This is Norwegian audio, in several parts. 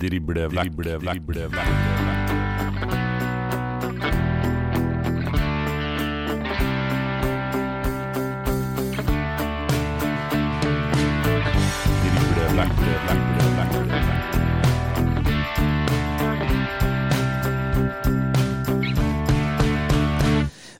Drible vekk, drible vekk, drible vekk. Drible vekk, drible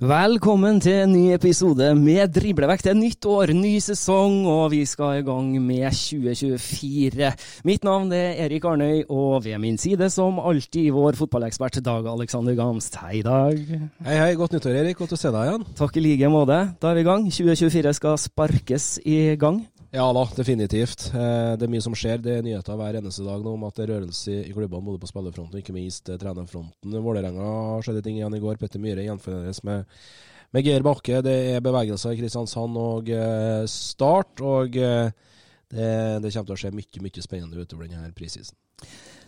Velkommen til en ny episode med Driblevekt. Det er nytt år, ny sesong, og vi skal i gang med 2024. Mitt navn er Erik Arnøy, og ved min side som alltid vår fotballekspert Dag Alexander Gamst. Hei, Dag. Hei, hei. Godt nyttår, Erik. Godt å se deg igjen. Takk i like måte. Da er vi i gang. 2024 skal sparkes i gang. Ja da, definitivt. Eh, Det er mye som skjer. Det er nyheter hver eneste dag nå om at det er rørelse i klubbene både på spillerfronten og ikke minst eh, trenerfronten. Vålerenga skjedde ting igjen i går. Petter Myhre gjenforenes med, med Geir Bakke. Det er bevegelser i Kristiansand og eh, Start. Og det, det kommer til å skje mye, mye spennende utover denne prissisen.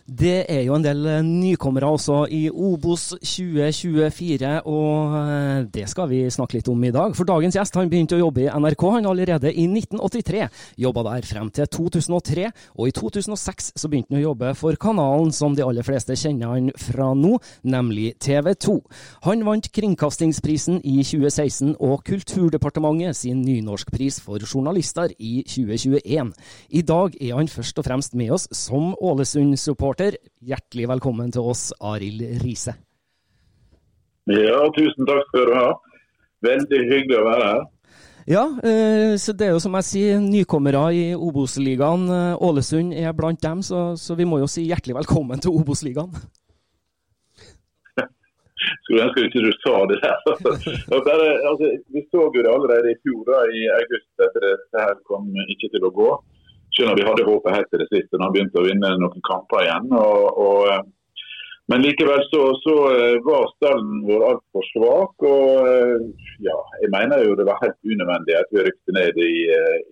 Det er jo en del eh, nykommere også i Obos 2024, og eh, det skal vi snakke litt om i dag. For dagens gjest han begynte å jobbe i NRK han allerede i 1983. Jobba der frem til 2003, og i 2006 så begynte han å jobbe for kanalen som de aller fleste kjenner han fra nå, nemlig TV 2. Han vant Kringkastingsprisen i 2016 og Kulturdepartementet sin nynorskpris for journalister i 2021. I dag er han først og fremst med oss som Ålesund-supporter. Hjertelig velkommen til oss, Arild Riise. Ja, tusen takk skal du ha. Veldig hyggelig å være her. Ja, eh, så det er jo som jeg sier, nykommere i Obos-ligaen. Eh, Ålesund er blant dem, så, så vi må jo si hjertelig velkommen til Obos-ligaen. Skulle ønske ikke du sa det der. Bare, altså, vi så jo det allerede i fjor, da, i august, at dette her kom ikke til å gå. Om vi hadde håpet helt til det siste, når han begynte å vinne noen kamper igjen. Og, og, eh, men likevel så, så eh, var stallen vår altfor svak. Og eh, ja, jeg mener jo det var helt unødvendig at vi rykte ned i,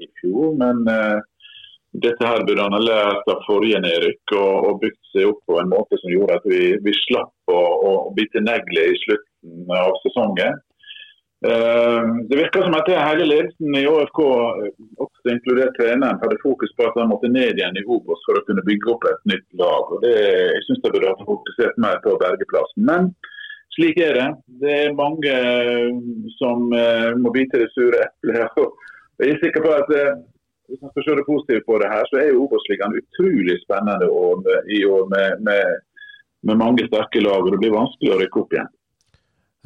i fjor. Men dette her burde han ha lært av forrige nedrykk og, og bygd seg opp på en måte som gjorde at vi, vi slapp å, å bite negler i slutten av sesongen. Eh, det virker som at hele ledelsen i ÅFK, eh, også inkludert treneren, hadde fokus på at han måtte ned igjen i Obos for å kunne bygge opp et nytt lag. Og det, jeg synes de burde ha fokusert mer på å berge plassen. Men slik er det. Det er mange eh, som må bite det sure eplet. Jeg er sikker på at hvis man skal se det positive på det her, så er jo Obos-ligaen utrolig spennende i år med, med, med mange sterke lag. og Det blir vanskelig å rykke opp igjen.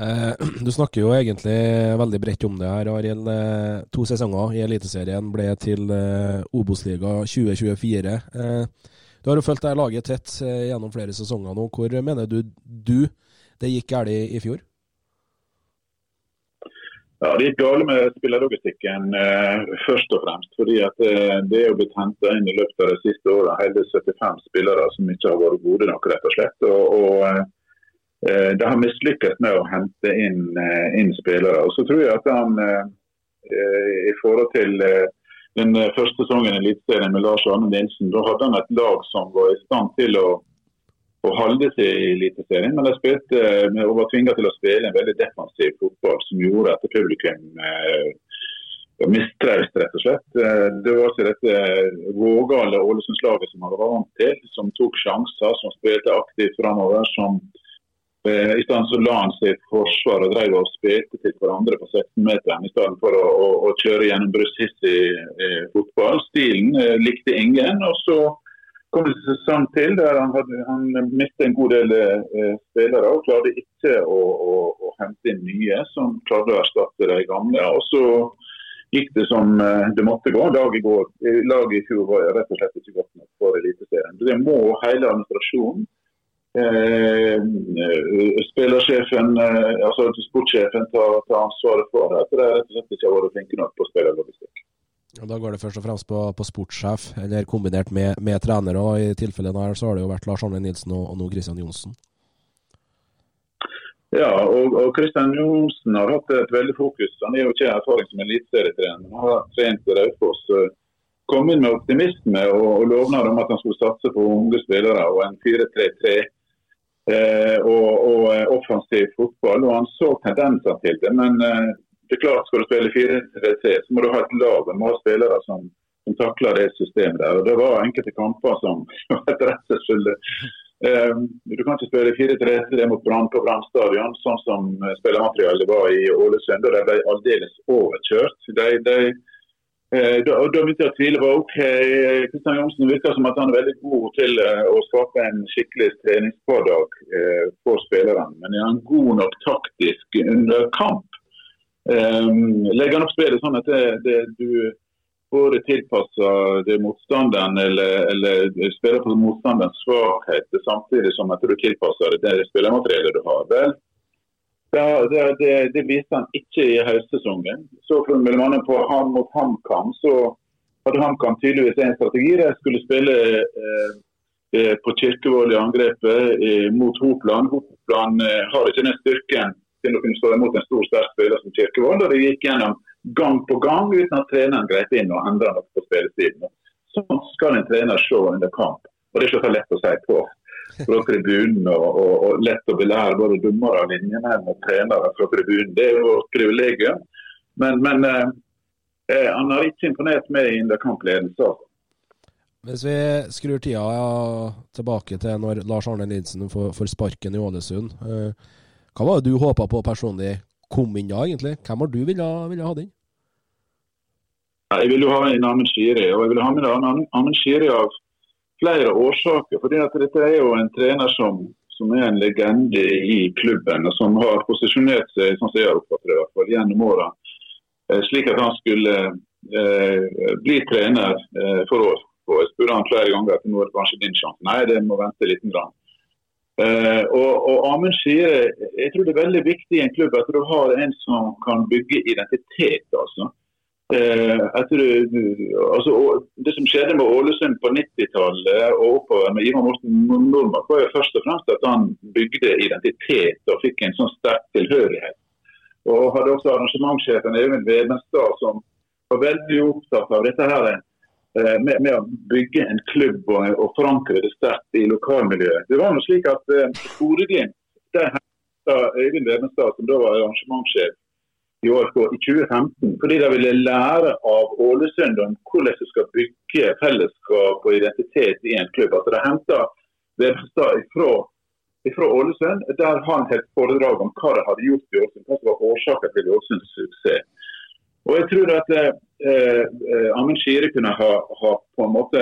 Eh, Du snakker jo egentlig veldig bredt om det her, Arild. Eh, To sesonger i Eliteserien ble til eh, Obos-liga 2024. Eh, Du har jo fulgt dette laget tett gjennom flere sesonger nå. Hvor mener du, du det gikk galt i fjor? Ja, Det gikk galt med spillerlogistikken først og fremst. fordi at Det er jo blitt henta inn i løpet av de siste årene hele 75 spillere som ikke har vært gode nok, rett og slett. Og, og Det har mislykkes med å hente inn, eh, inn spillere. Og så tror jeg at han eh, i forhold til eh, den eh, første sesongen i Eliteserien med Lars Arne Nilsen. Da hadde han et lag som var i stand til å, å holde seg i Eliteserien, men de eh, var tvinga til å spille en veldig defensiv fotball som gjorde at publikum eh, mistraust, rett og slett. Eh, det var ikke dette vågale Ålesundslaget som han var vant til, som tok sjanser, som spilte aktivt framover. som Eh, I stedet så la han sitt forsvar og drev og spilte til hverandre på 16-meteren i stedet for å, å, å kjøre gjennom brysthissig eh, fotball. Stilen eh, likte ingen. og så kom det seg sesong til der han, hadde, han mistet en god del eh, spillere og klarte ikke å, å, å, hente inn nye som klarte å erstatte de gamle. og så gikk det som eh, det måtte gå. Laget i, går, laget i fjor var rett og slett ikke godt nok for Eliteserien. Det må hele administrasjonen Eh, spillersjefen, eh, altså sportssjefen tar, tar ansvaret for at de rett og slett ikke har vært flinke nok på spillerlogistikk. Da går det først og fremst på, på sportssjef, eller kombinert med, med trenere. og I tilfellet her så har det jo vært Lars Arne Nilsen og, og nå Kristian Johnsen. Ja, og, og Kristian Johnsen har hatt et veldig fokus. Han er jo ikke erfaring som eliteserietrener, han har trent Raufoss. Kom inn med optimisme og, og lovnad om at han skulle satse på unge spillere og en 4-3-3 Eh, og, og, eh, offensiv fotball. og Han så tendenser til det. Men eh, det er klart skal du spille 4-3-3, så må du ha et lag og må spillere som, som takler det systemet. der. og Det var enkelte kamper som var redselsfulle. Um, du kan ikke spille 4-3-3 mot Brann på Brann stadion, sånn som spillermaterialet var i Ålesund. og De ble aldeles overkjørt. De, de Eh, da, da begynte jeg å tvile på ok, Kristian Johnsen virker som at han er veldig god til uh, å skape en skikkelig treningshverdag for spillerne. Men er han god nok taktisk under kamp? Um, legger han opp spillet sånn at det, det, du både tilpasser det motstanderen eller, eller spiller på motstanderens svakhet, samtidig som at du tilpasser det, det spillermateriellet du har? Vel, det, det, det, det, viste han ikke i høstsesongen. Så mellom på ham mot HamKam, så hadde HamKam tydeligvis en strategi. De skulle spille eh, eh, på Kirkevoll i angrepet eh, mot Hopland. Hopland eh, har ikke den styrken til å kunne stå imot en stor sterk spiller som Kirkevoll. og Det gikk gjennom gang på gang uten at treneren grep inn og endra noe på spillestilen. Sånn skal en trener se under kamp. Og Det er ikke så lett å si på fra tribunen og, og, og, lett å belære både dommere og linjemenn og trenere fra tribunen. Det er jo et privilegium. Men, men eh, eh, han har ikke imponert meg i underkampledelse. Hvis vi skrur tida tilbake til når Lars Arne Lindsen får, får sparken i Ålesund. Eh, hva var det du håpa på personlig kom inn da, egentlig? Hvem har du ville, ville ha inn? Jeg ville ha inn Amund Shiri, og jeg ville ha med Amund Shiri av flere årsaker. fordi at Dette er jo en trener som, som er en legende i klubben, og som har posisjonert seg sånn som jeg har oppfattet det, i hvert fall, gjennom åra, eh, slik at han skulle eh, bli trener eh, for år. Og Jeg spurte han flere ganger at nå er det kanskje din sjanse. Nei, det må vente litt. Grann. Eh, og, og Amund sier jeg tror det er veldig viktig i en klubb at du har en som kan bygge identitet. altså. Eh, etter, altså, det som skjedde med Ålesund på 90-tallet og oppover med Ivar Morten Nordmark, var jo først og fremst at han bygde identitet og fikk en sånn sterk tilhørighet. Og hadde også arrangementssjefen Even Vebenstad som var veldig opptatt av dette her eh, med, med, å bygge en klubb og, og forankre det sterkt i lokalmiljøet. Det var noe slik at eh, Skoreglimt, der Øyvind Vebenstad, som da var arrangementssjef, i år på i 2015. Fordi de ville lære av Ålesund om hvordan de skal bygge fellesskap og identitet i en klubb. Altså De henta Vebstad ifra, ifra, Ålesund. Der han et foredrag om hva de hadde gjort i Ålesund, hva som var årsaken til Ålesunds suksess. Og jeg tror at eh, eh Amund Skire kunne ha, ha, på en måte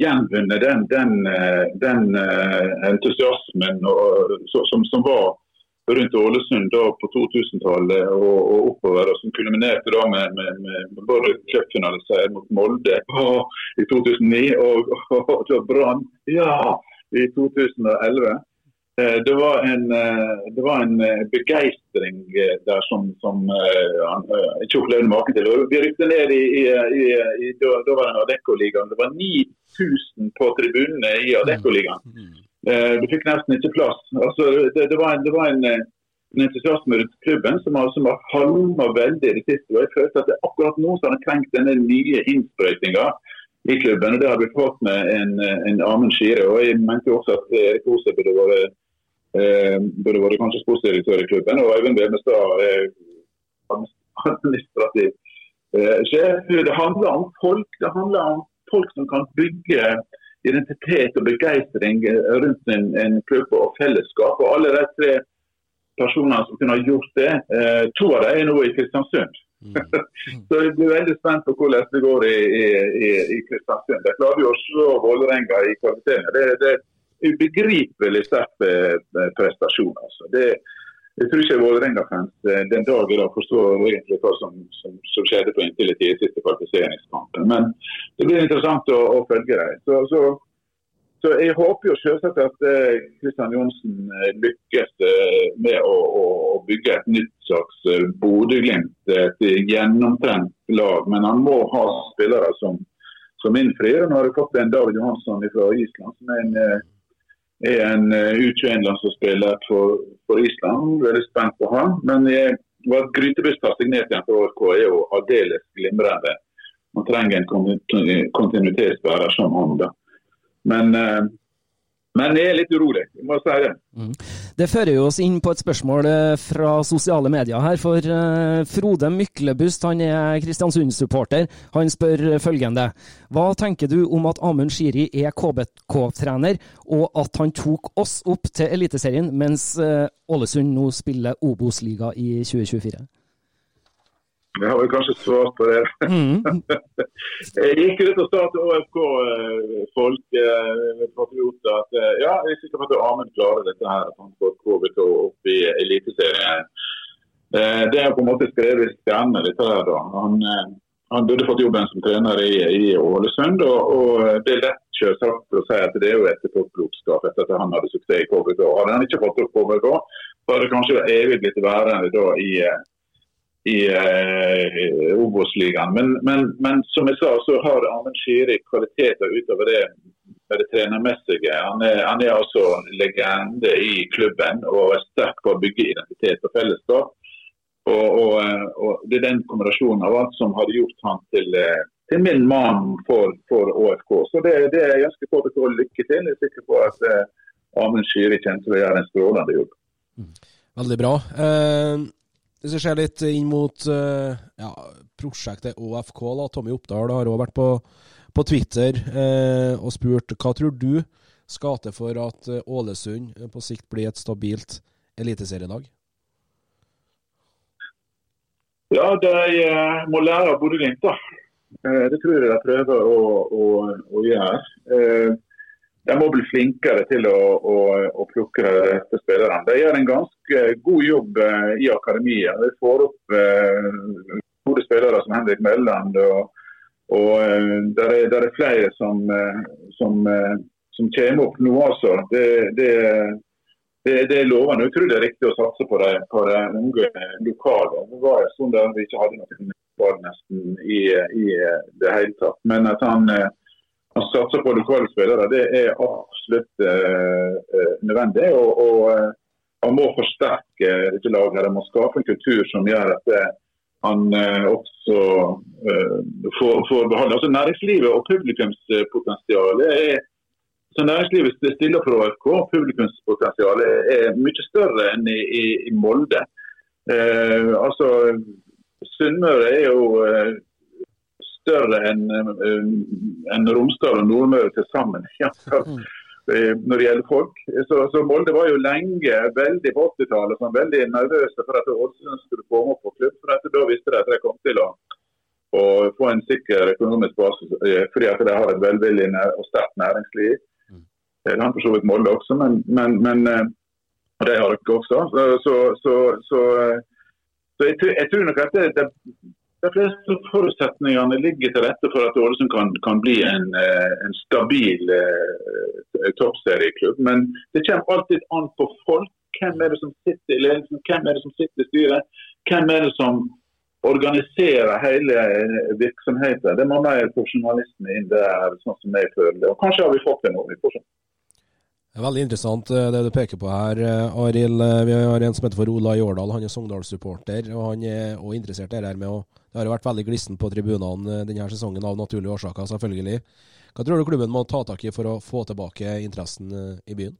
gjenvunnet den, den, eh, den uh, entusiasmen og, som, som, var rundt Ålesund da på 2000-tallet og, og, oppover, og som kulminerte da med, med, med både cupfinaliseier mot Molde i 2009 og, og, og Brann ja, i 2011. Eh, det var en, eh, det var en eh, begeistring der som, som han ikke opplevde maken til. Vi rykte ned i, i, i, i daværende Adecco-ligaen. Det var 9000 på tribunene i Adecco-ligaen. Eh, du fikk nesten ikke plass. Altså, det, det, var en, det, var en, entusiasme rundt klubben som har, som har halma veldig i det siste. og Jeg følte at det akkurat nå så har det trengt denne nye innsprøytinga i klubben. og Det har vi fått med en, en Amund Skire. og Jeg mente også at Erik Ose burde vært eh, burde vært kanskje sportsdirektør i klubben. Og Øyvind Vemestad eh, administrativ eh, sjef. Det handler om folk. Det handler om folk som kan bygge identitet og begeistring rundt en, en klubb og fellesskap. Og alle de tre personene som kunne ha gjort det, eh, to av dem er nå i Kristiansund. Mm. så jeg blir veldig spent på hvordan det går i, i, i Kristiansund. De klarer jo å slå Vålerenga i kvalifiseringa. Det, det, er ubegripelig sterk eh, prestasjon. Altså. Det, jeg tror ikke Vålerenga-fans eh, den dag i dag forstår egentlig hva som, som, som skjedde på inntil i siste kvalifiseringskampen. Men det blir interessant å, å følge dem. Så, så, så, jeg håper jo selvsagt at Kristian eh, Johnsen eh, lykkes eh, med å, å, å, bygge et nytt slags eh, Bodø-Glimt. Et gjennomtrent lag. Men han må ha spillere som, som innfrir. Nå har jeg fått en David Johansson fra Island som er en er en U21-landslagsspiller for, for, Island. Veldig spent på han. Men at Grytebust har signert igjen for ÅRK er jo aldeles glimrende. Man trenger en kontinuitetsbærer som han. da. Men men jeg er litt urolig, jeg må si det. Mm. Det fører jo oss inn på et spørsmål eh, fra sosiale medier her. For uh, Frode Myklebust, han er Kristiansund-supporter. Han spør følgende. Hva tenker du om at Amund Shiri er KBK-trener, og at han tok oss opp til Eliteserien, mens Ålesund nå spiller Obos-liga i 2024? Jeg har vel kanskje svart på det. Mm. jeg gikk ut og sa til ÅFK-folk, eh, patrioter, at eh, ja, jeg er sikker på at Amund klarer dette her, at han får KBK opp i Eliteserien. Eh, det er på en måte skrevet i stjernene, dette her da. Han, han burde fått jobben som trener i, i Ålesund. Og, og, det er lett selvsagt å si at det er jo etterpåklokskap etter at han hadde suksess i KBK. Hadde han ikke fått opp KBK, så hadde det kanskje evig blitt værende da i i eh, Obos-ligaen. Men, men, men, som jeg sa, så har Amund Skiri kvaliteter utover det det trenermessige. Han er, han er altså legende i klubben og er sterk på å bygge identitet og fellesskap. Og, og, eh, og, Det er den kombinasjonen av alt som hadde gjort han til, eh, til min mann for, for ÅFK. Så det, det jeg ønsker KBK lykke til. Jeg er sikker på at eh, Amund Skiri kommer til å gjøre en strålende jobb. Veldig bra. Eh, hvis vi ser litt inn mot uh, ja, prosjektet ÅFK, da. Tommy Oppdal har òg vært på, på Twitter uh, og spurt hva tror du skal til for at uh, Ålesund på sikt blir et stabilt eliteserielag? Ja, de må lære av Bodø-Glimt, da. Det tror jeg de prøver å, å, å gjøre de må bli flinkere til å, å, å plukke de rette spillerne. De gjør en ganske god jobb eh, i akademiet. De får opp eh, gode spillere som Henrik Melland. og, og eh, der, er, der, er, flere som, eh, som, eh, som, kommer opp nå, altså. Det, det, det, det er lovende. Jeg tror det er riktig å satse på de, på de unge lokale. Det var en stund der vi ikke hadde noen nesten i, i det hele tatt. Men at han å satse på lokale spillere det er absolutt eh, eh nødvendig. og, og eh, Han må forsterke dette laget. Han må skape en kultur som gjør at eh, han eh, også eh, får, får, behandle. Altså Næringslivet og publikumspotensialet er så Næringslivet stiller for AFK. Publikumspotensialet er mye større enn i, i, i Molde. altså Sunnmøre er jo større enn en Romsdal og Nordmøre til sammen. Ja, når det gjelder folk. Så, så, Molde var jo lenge, veldig på 80-tallet, sånn, veldig nervøse for at Ålesund skulle komme opp på klubb. for at Da visste de at de kom til å, å få en sikker økonomisk basis, eh, fordi at de har et velvillig og sterkt næringsliv. Mm. Det har for så vidt Molde også, men, men, men det de har dere også. Så, så, så, så jeg, jeg, tror nok at det, det, de fleste forutsetningene ligger til rette for at Ålesund kan, kan bli en, eh, en stabil eh, toppserieklubb. Men det kommer alltid an på folk. Hvem er det som sitter i ledelsen, hvem er det som sitter i styret? Hvem er det som organiserer hele eh, virksomheten? Det må mer profesjonalistene inn der, sånn som jeg føler det. Og kanskje har vi fått det nå. Vi får. Det er veldig interessant eh, det du peker på her, Arild. Vi har en som heter for Ola Jårdal. Han er Sogndal-supporter, og han er også interessert i det her med å Det har jo vært veldig glissent på tribunene denne sesongen av naturlige årsaker, selvfølgelig. Hva tror du klubben må ta tak i for å få tilbake interessen i byen?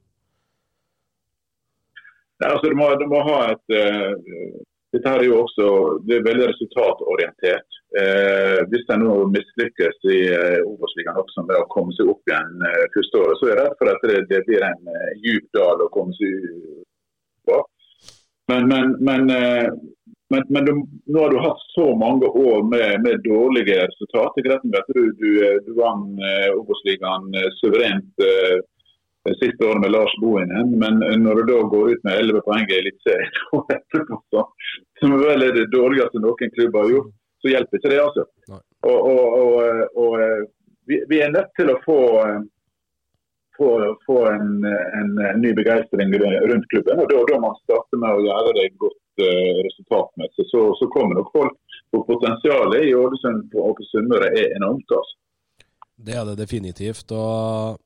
Nei, altså, du, må, du må ha et uh, Dette her er jo også det er veldig resultatorientert. Uh, hvis en nå mislykkes i uh, Obos-ligaen også med å komme seg opp igjen uh, første året, så er jeg redd for at det, det blir en uh, djup dal å komme seg på. Men, men, men, men, men du, nå har du hatt så mange år med, med dårlige resultater. Er du, du, du vant Obos-ligaen suverent eh, siste året med Lars Bohinen. Men når du da går ut med 11 poeng i Eliteserien, som vel er det dårligste noen klubb har gjort, så hjelper ikke det. altså. Og, og, og, og vi, vi, er nødt til å få, få, få en, en, ny begeistring rundt klubben. og Da, da man starte med å gjøre det godt uh, resultatmessig, så, så, kommer nok folk. For potensialet i Ålesund og på Sunnmøre er enormt. altså. Det er det definitivt. og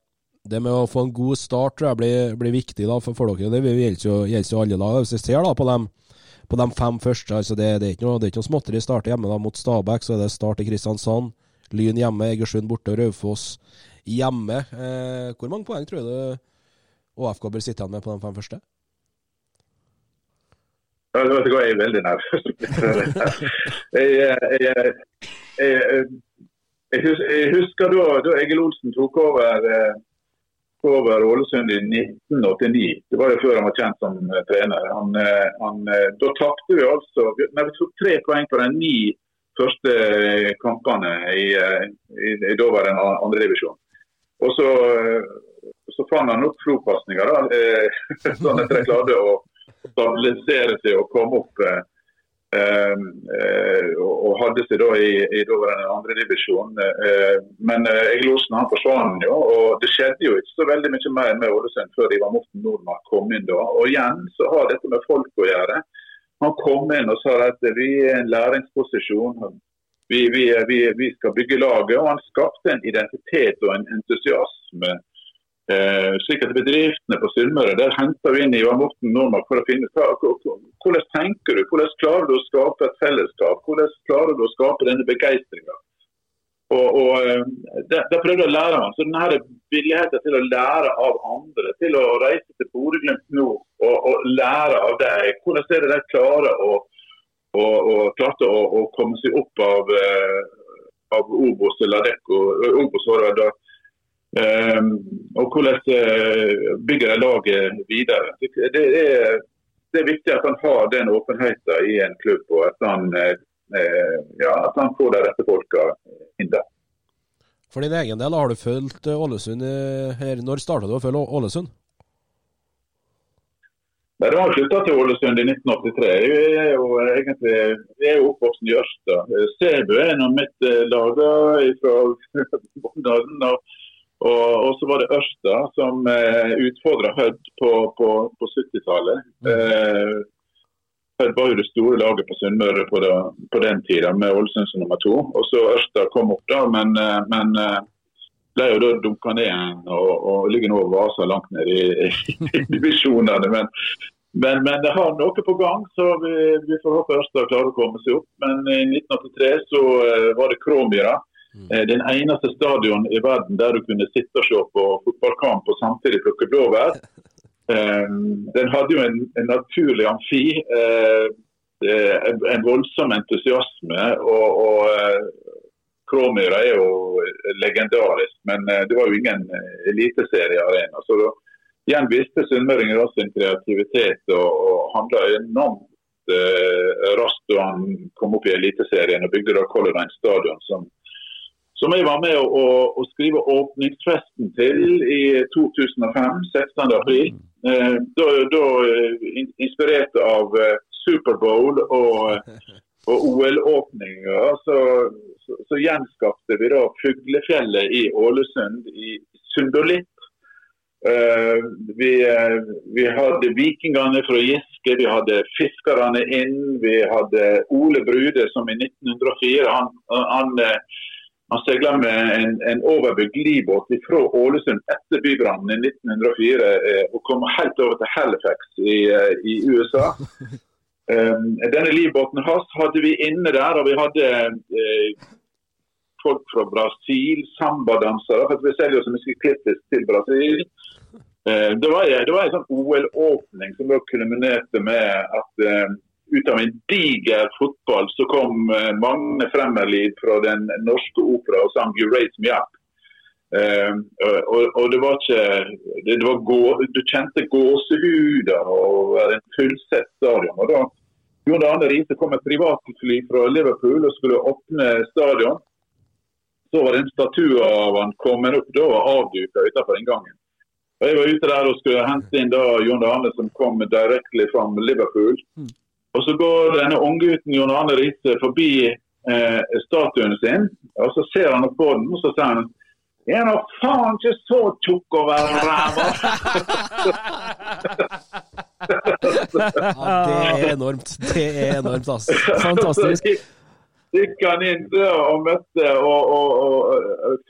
det med å få en god start tror jeg blir, blir viktig da, for, for dere. Det gjelder jo, gjelder jo alle lag. Hvis vi ser da på dem, på de fem første, altså det, det, er ikke noe, det er ikke noe småtteri. Starte hjemme da, mot Stabæk, så er det start i Kristiansand. Lyn hjemme, Egersund borte og Raufoss hjemme. Eh, hvor mange poeng tror du ÅFK bør sitte igjen med på de fem første? Jeg, vet ikke, jeg er veldig nervøs. jeg, jeg, jeg, husker da, da Egil Olsen tok over eh, over Ålesund i 1989. Det var jo før han var kjent som trener. Han, han, da tapte vi altså Nei, vi tok tre poeng på de ni første kampene i, i, i daværende andredivisjon. Og så, så fant han opp da. sånn at de klarte å stabilisere seg og komme opp. Ehm, eh, og hadde seg da i, i andredivisjon. Eh, men eh, Egil Osen han forsvant jo, og det skjedde jo ikke så veldig mye mer med Ålesund før Ivar Morten Nordmark kom inn da. Og igjen så har dette med folk å gjøre. Han kom inn og sa at vi er en læringsposisjon. Vi, vi, vi, vi skal bygge laget. Og han skapte en identitet og en entusiasme Eh, slik at bedriftene på Sunnmøre der henter vi inn Ivar Morten Nordmark for å finne hvordan tenker du, hvordan klarer du å skape et fellesskap, hvordan klarer du å skape denne begeistringa. Og, og eh, det, det prøvde å lære denne villigheten til å lære av andre, til å reise til Bodø-Glimt nå og, og, lære av deg, hvordan er det de klarer å, å, å, klarte å, å, komme seg opp av, eh, av Obos eller Adecco. Obos var det og hvordan eh, bygger de laget videre. Det er, det er, viktig at han har den åpenheten i en klubb, og at han, eh, ja, at han får de rette folka inn der. For din egen del, har du fulgt Ålesund her? Når starta du å følge Ålesund? Nei, Det var slutta til Ålesund i 1983. Jeg er jo egentlig jeg er oppvokst i Ørsta. Sebu er en av mitt lag fra Bondaden. Og, og, så var det Ørsta som eh, utfordra Hødd på, på, på 70-tallet. Mm. Eh, Hødd var jo det store laget på Sunnmøre på, på, den tida, med Ålesund som nummer to. Og så Ørsta kom opp, da, men, eh, men eh, ble jo da dunka ned igjen og, og, ligger nå og vaser langt ned i, i divisjonene. Men, men, men, det har noe på gang, så vi, vi får håpe Ørsta klarer å komme seg opp. Men i 1983 så uh, var det Kråmyra Mm. Den eneste stadion i verden der du kunne sitte og se på fotballkamp og samtidig plukke blåbær. Den hadde jo en, en naturlig amfi, eh, en voldsom entusiasme. og, og eh, Kråmyra er jo legendarisk, men eh, det var jo ingen eliteseriearena. Så da, igjen viste sunnmøringer også sin kreativitet og, og handla enormt raskt da han kom opp i Eliteserien og bygde da Color Line stadion, som som jeg var med å, å, å skrive åpningsfesten til i 2005, 16.4. Eh, da, da eh, inspirert av eh, Superbowl og, og OL-åpninger, så, så, så, gjenskapte vi da Fuglefjellet i Ålesund, i Sundolitt. Uh, vi, uh, vi, hadde vikingene fra Giske, vi hadde fiskerne inn. Vi hadde Ole Brude som i 1904 han, han Han seilte med en, en overbygd livbåt fra Ålesund etter bybrannen i 1904 eh, og kom helt over til Halifax i, eh, i USA. Um, denne livbåten hans hadde vi inne der, og vi hadde eh, folk fra Brasil, sambadansere. for Vi selger så mye klippis til Brasil. Eh, det var, det var en sånn OL-åpning som da kulminerte med at eh, ut av en diger fotball så kom uh, Magne Fremmerlid fra Den norske opera og sang 'You Raise Me Up'. Uh, og, og, det var ikke det, det var gå, Du kjente gåsehuder over en fullsett stadion. og da Jon Arne Riise kom med privatfly fra Liverpool og skulle åpne stadion. Så var det en statue av han kommet opp da og avduka utenfor inngangen. Og Jeg var ute der og skulle hente inn da Jon Arne som kom direkte fra Liverpool. Mm. Og Så går denne unggutten John Arne Riise forbi eh, statuen sin, og så ser han på den og så sier han er nå faen ikke så tjukk være ræva! ja, det er enormt. Det er enormt, altså. Fantastisk. Gikk han inn døra og møtte og, og, og,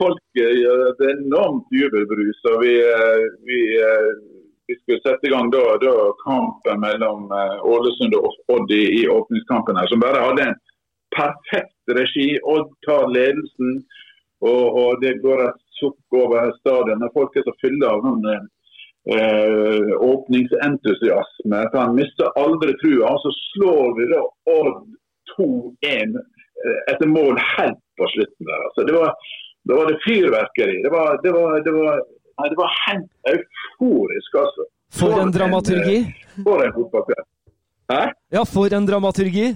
folk Det er enormt jubelbrus. og vi, eh, vi eh, vi skulle sette i gang da, da kampen mellom uh, Ålesund og Odd i, i åpningskampen, her, som bare hadde en perfekt regi. Odd tar ledelsen, og, og det går et sukk over stadion. Folk er så fulle av sånn eh, åpningsentusiasme. For han mister aldri trua. Og så slår vi da Odd 2-1 etter mål helt på slutten der. Altså, det var, da var det fyrverkeri. Det var, det var, det var Nei, det var helt euforisk, altså. For, for en dramaturgi. En, eh, for en fotballkveld. Hæ? Ja, for en dramaturgi.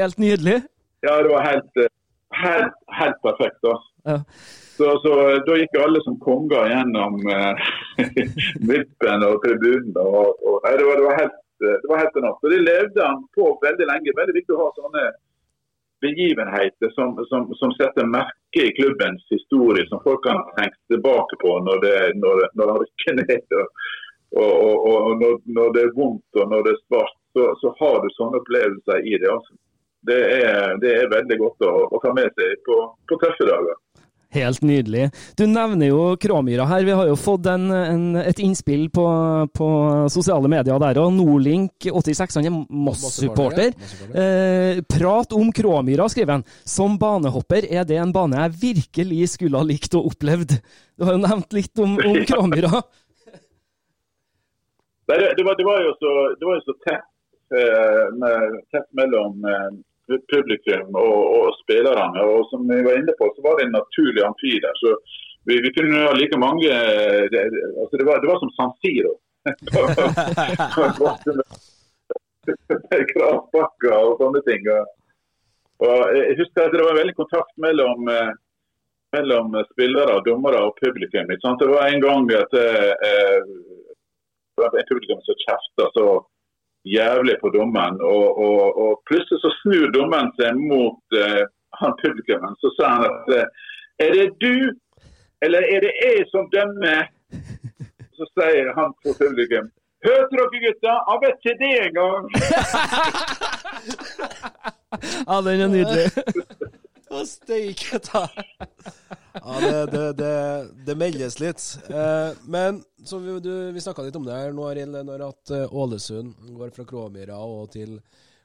Helt nydelig. Ja, det var helt, eh, helt, helt perfekt. altså. Ja. Så, så, Da gikk alle som konger gjennom uh, vippen og tribunen. Og, og, nei, det, var, det, var helt, det var helt enormt. Og Det levde han på veldig lenge. Veldig viktig å ha sånne begivenheter som, som, som, setter merke i klubbens historie, som folk kan tenke tilbake på når det, når, når han rykker ned. Og, og, og, og når, når, det er vondt og når det er svart, så, så har du sånne opplevelser i det. Altså. Det, er, det er veldig godt å, å ta med seg på, på tøffe dager. Helt nydelig. Du nevner jo Kråmyra her. Vi har jo fått en, en, et innspill på, på, sosiale medier der òg. Nordlink86, han er Moss-supporter. Eh, prat om Kråmyra, skriver han. Som banehopper er det en bane jeg virkelig skulle ha likt og opplevd. Du har jo nevnt litt om, om Kråmyra. det, det, var, det, var, jo så, det var jo så tett, eh, med, tett mellom eh, publikum og, og, spillerne. Og som vi var inne på, så var det en naturlig amfi der. Så vi, vi kunne ha like mange det, altså det, var, det var som San Siro. Kravbakker og sånne ting. Og jeg husker at det var veldig kontakt mellom, eh, mellom spillere, dommere og publikum. Det var en gang at eh, en publikum som kjefta så jævlig på dommen. Og, og, og, plutselig så snur dommen seg mot uh, han publikummen. Så sa han at uh, er det du, eller er det jeg som dømmer? Så sier han på publikum Hørte dere gutta, jeg vet ikke det engang! ja, den er nydelig. Å, steike ta! Ja, det, det, det, det, meldes litt. Eh, men så vi, du, vi snakka litt om det her nå, Arild, når at eh, Ålesund går fra Kråmyra og til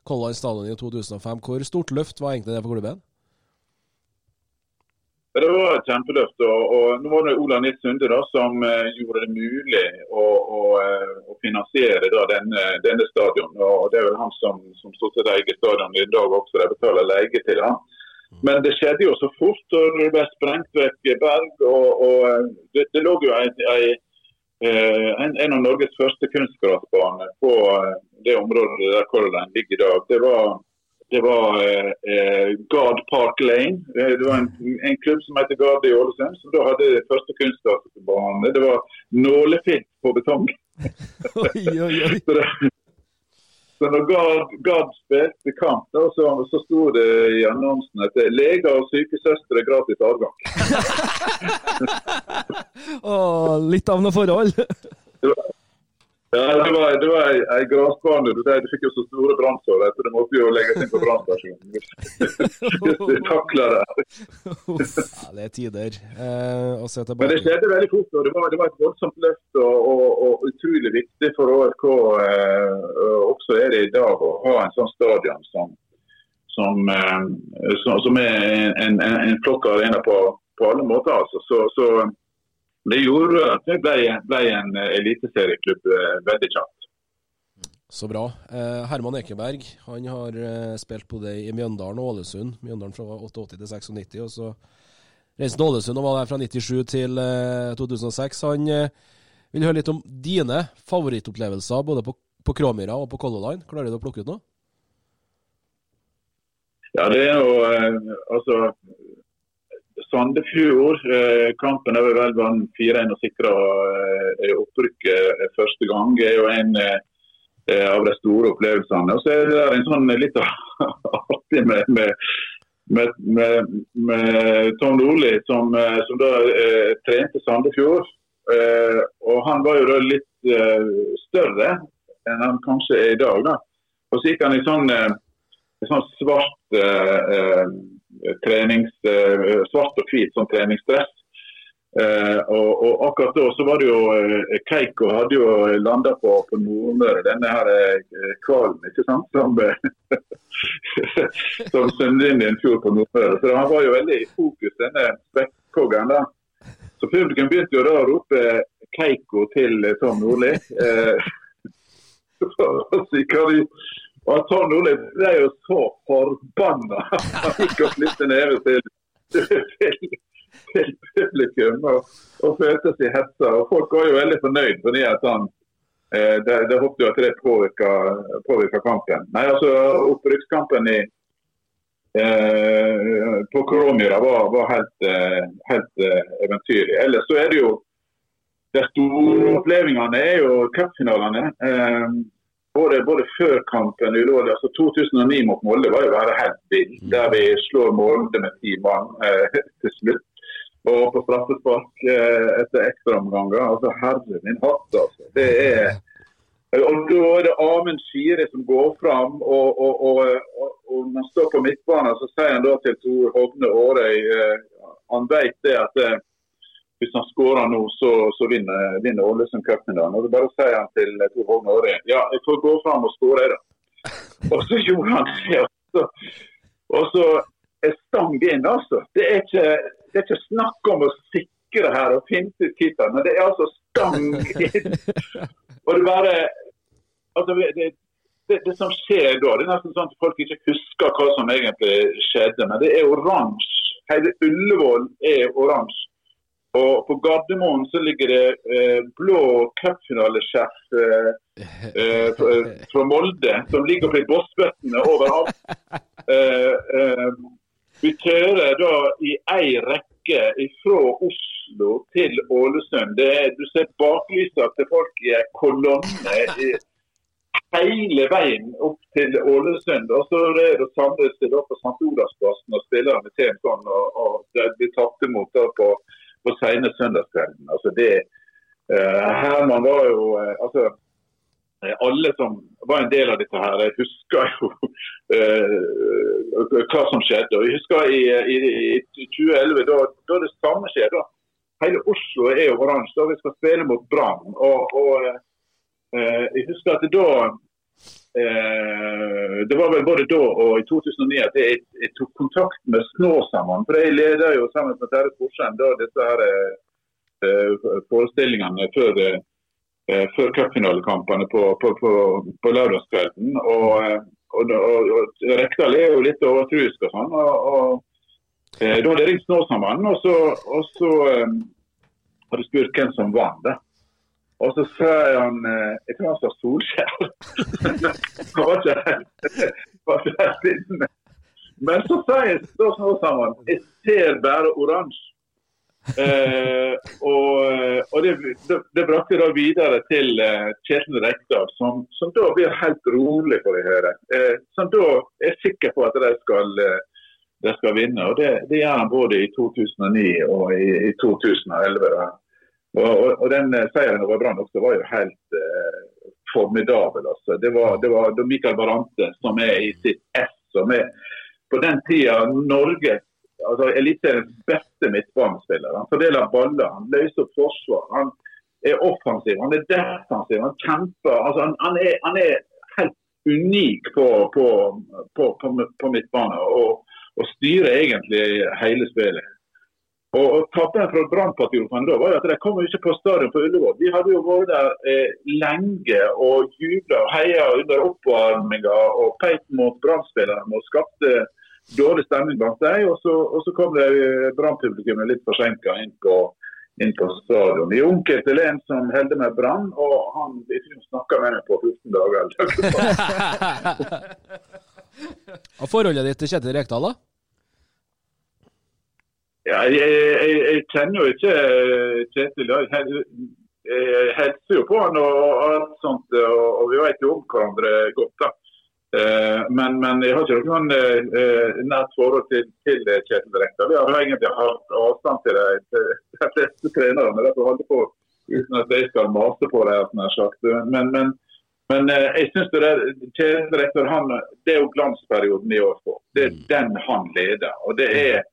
Color Stadion i 2005. Hvor stort løft var egentlig det for klubben? Det var et kjempeløft. og, og Nå var det Ola Nils Sunde da, som uh, gjorde det mulig å, å, uh, å finansiere da, denne, denne stadion. og Det er vel han som, som stort sett eier eie stadion i dag også. De betaler leie til han. Men det skjedde jo så fort. og Det ble sprengt vekk berg. og, og eh, det, det, lå jo en, en, en, av Norges første kunstgressbaner på eh, det området der Color ligger i dag. Det var, det var eh, Gard Park Lane. Det var en, en, klubb som heter Gard i Ålesund, som da hadde det første kunstgrasbane. Det var nålefitt på betong. oi, oi, oi. Så når Gard, spilte kamp, da, så, så sto det i annonsen at leger og sykesøstre gratis adgang. Åh, litt av noe forhold? Ja, det var, det var ei, ei gressbane. Du, du fikk jo så store brannsår så det måtte jo legges inn på brannstasjonen. Du takler det. Ja, det er tider. Eh, Men det skjedde veldig fort. og Det var, det var et voldsomt løft og, og, og utrolig viktig for ÅRK. Eh, og også er det i dag å ha en sånn stadion som, som, eh, som, som er en, en, en flott arena på, på alle måter. Altså. Så, så det gjorde at det ble, ble en eliteserieklubb eh, veldig kjapt. Så bra. Eh, Herman Ekeberg han har eh, spilt både i Mjøndalen og Ålesund. Mjøndalen fra 88 til 96. Og så reiste til Ålesund og var der fra 97 til eh, 2006. Han eh, vil høre litt om dine favorittopplevelser både på, på Kråmyra og på Color Line. Klarer du å plukke ut noe? Ja, det er jo eh, altså Sandefjord, eh, kampen over vi vel vant 4-1 og sikra opprykket eh, første gang, er jo en eh, av de store opplevelsene. Og så er det en sånn litt artig med, med, med, med, Tom Nordli, som, som da eh, trente Sandefjord. Eh, og han var jo da litt eh, større enn han kanskje er i dag. da. Og så gikk han i sånn sånn svart trenings, eh, svart og hvit sånn treningsdress. Eh, og, og akkurat da så var det jo eh, Keiko hadde jo landa på, på Nordmøre, denne her eh, kvalen, ikke sant? Som, som svømte inn i en fjord på Nordmøre. Så han var jo veldig i fokus, denne spekkhoggeren da. Så publikum begynte jo da å rope Keiko til Tom Nordli. Eh, så gikk han at og Tom Nordli ble jo så forbanna. Han gikk og slippte nede til, til, til publikum og, og følte seg hetsa. Og folk var jo veldig fornøyd fordi at han eh, det, det håpet jo at det påvirka, kampen. Nei, altså Opprykkskampen eh, på Kråmyra var, var helt, eh, helt eh, eventyrlig. Ellers så er det jo De store opplevelsene er jo cupfinalene. Eh, både, både før kampen i altså 2009 mot Molde var jo bare helt vill. Der vi slår Molde med ti mann eh, til slutt. Og på straffespark eh, etter ekstraomganger. Altså, herre min hatt, altså. Det er og Da er det Amund Skire som går fram. Og, og, og, og, og når han står på midtbanen, så sier han da til Tor Hovne Aarøy eh, Han vet det at eh, hvis han skårer nå, så, så vinner, vinner Ålesund cupen. Og bare sier han til Tor Hovne Aarøy ja, jeg får gå fram og skåre, da. Og så gjorde han det. Og så, stang inn, altså. Det er ikke, det er ikke snakk om å sikre her og finte ut tittelen, men det er altså stang inn. Og det bare altså det, det, det som skjer da, det er nesten sånn at folk ikke husker hva som egentlig skjedde. Men det er oransje. Hele Ullevål er oransje. Og på Gardermoen så ligger det eh, blå cupfinaleskjerf eh, eh, fra, fra Molde som ligger på bossbøttene overalt. Eh, eh, vi kjører da i ei rekke fra Oslo til Ålesund. Det, er- du ser baklysa til folk i ei kolonne i, hele veien opp til Ålesund. Og så er det samles det da på St. Olavsplassen og spillerne til sånn, og, og det blir tatt imot da på, på sene søndagskvelden. Altså det, uh, Herman var jo uh, altså eh, alle som var en del av dette her, jeg husker jo uh, hva som skjedde. Og jeg husker i, i, i 2011, da, da det samme skjedde. Hele Oslo er jo oransje. da Vi skal spille mot Brann. Og, og uh, jeg husker at da Det var vel både da og i 2009 at jeg, jeg tok kontakt med Snåsamann. For jeg leder jo sammen med Terje Sporsheim da disse her eh, forestillingene før eh, eh, før cupfinalekampene på, på, på, på lørdagskvelden. Og, eh, og, og, og Rekdal er jo litt overtruisk og sånn. og, og eh, Da hadde jeg ringt Snåsamann, og så, og så eh, hadde jeg spurt hvem som vant. da. Og så sier han eh, Jeg tror han sa Solskjær. Han var ikke helt- var ikke helt inne. Men så sier sammen jeg ser bare oransje. Eh, og og det, det, det brakte da videre til eh, Kjetil Rekdal, som, som da blir helt rolig, får jeg høre. Eh, som da er sikker på at de skal, eh, skal vinne. og Det, det gjør han både i 2009 og i, i 2011. Da. Og, og, og den eh, seieren over Brann også var jo helt eh, formidabel. Altså. Det var, det var Michael Barante som er i sitt S. som er på den tida Norge altså Eliteseriens beste midtbanespiller. Han fordeler baller, han løser forsvar. Han er offensiv, han er defensiv, han kjemper. Altså, han, han, er, han er, helt unik på, på, på, på midtbanen. og, og styrer egentlig hele spillet. Og, og Tabben fra Brannpatruljen da var jo at de kom jo ikke på stadion på Ullevål. De hadde jo vært der eh, lenge og jubla og heia under oppvarminga og peit mot Brann-spillerne og skapte dårlig stemning blant dem. Og og så kom det Brann-publikummet litt forsinka inn, inn, på stadion. I onkel til en som holder med Brann, og han snakka med meg på 14 dager. og forholdet ditt til Kjetil Rekdal, da? Ja, jeg, jeg, jeg, kjenner jo ikke eh, Kjetil. Jeg hilser jo på han og, alt sånt, og, og vi vet jo om hverandre godt. da. Eh, men, men, jeg har ikke noe eh, nært forhold til, til Kjetil Rekdal. Vi har egentlig hatt avstand til de, de fleste trenerne. Derfor holder på uten at jeg skal mase på sagt. Men, men, men jeg synes det, Kjetil Rekdal det er jo glansperioden i år på. Det er den han leder. og det er Eh,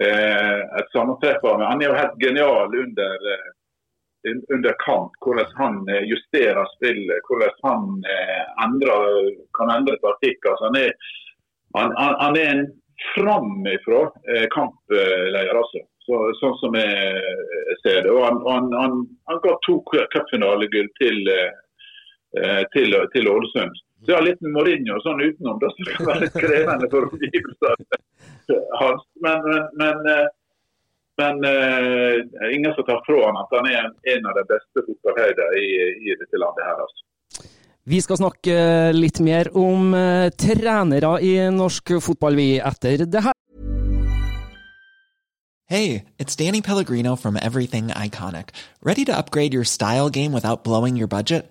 et sammentreff med Han er jo helt genial under, eh, under kamp. Hvordan han eh, justerer spillet, hvordan han endrer, kan endre taktikk. Altså, han, er, han, han, er en framifrå kampleder, altså. Så, sånn som jeg ser det. Og han, han, han, han ga to cupfinalegull til, til, til Ålesund. Så har litt Mourinho sånn utenom, det kan være krevende for omgivelsene hans. Men, men, men, eh, men uh, ingen som tar fra han at han er en av de beste fotballhøydene i, i, dette landet her. altså. Vi skal snakke litt mer om uh, trenere i norsk fotball, vi, etter det her. Hey, it's Danny Pellegrino from Everything Iconic. Ready to upgrade your style game without blowing your budget?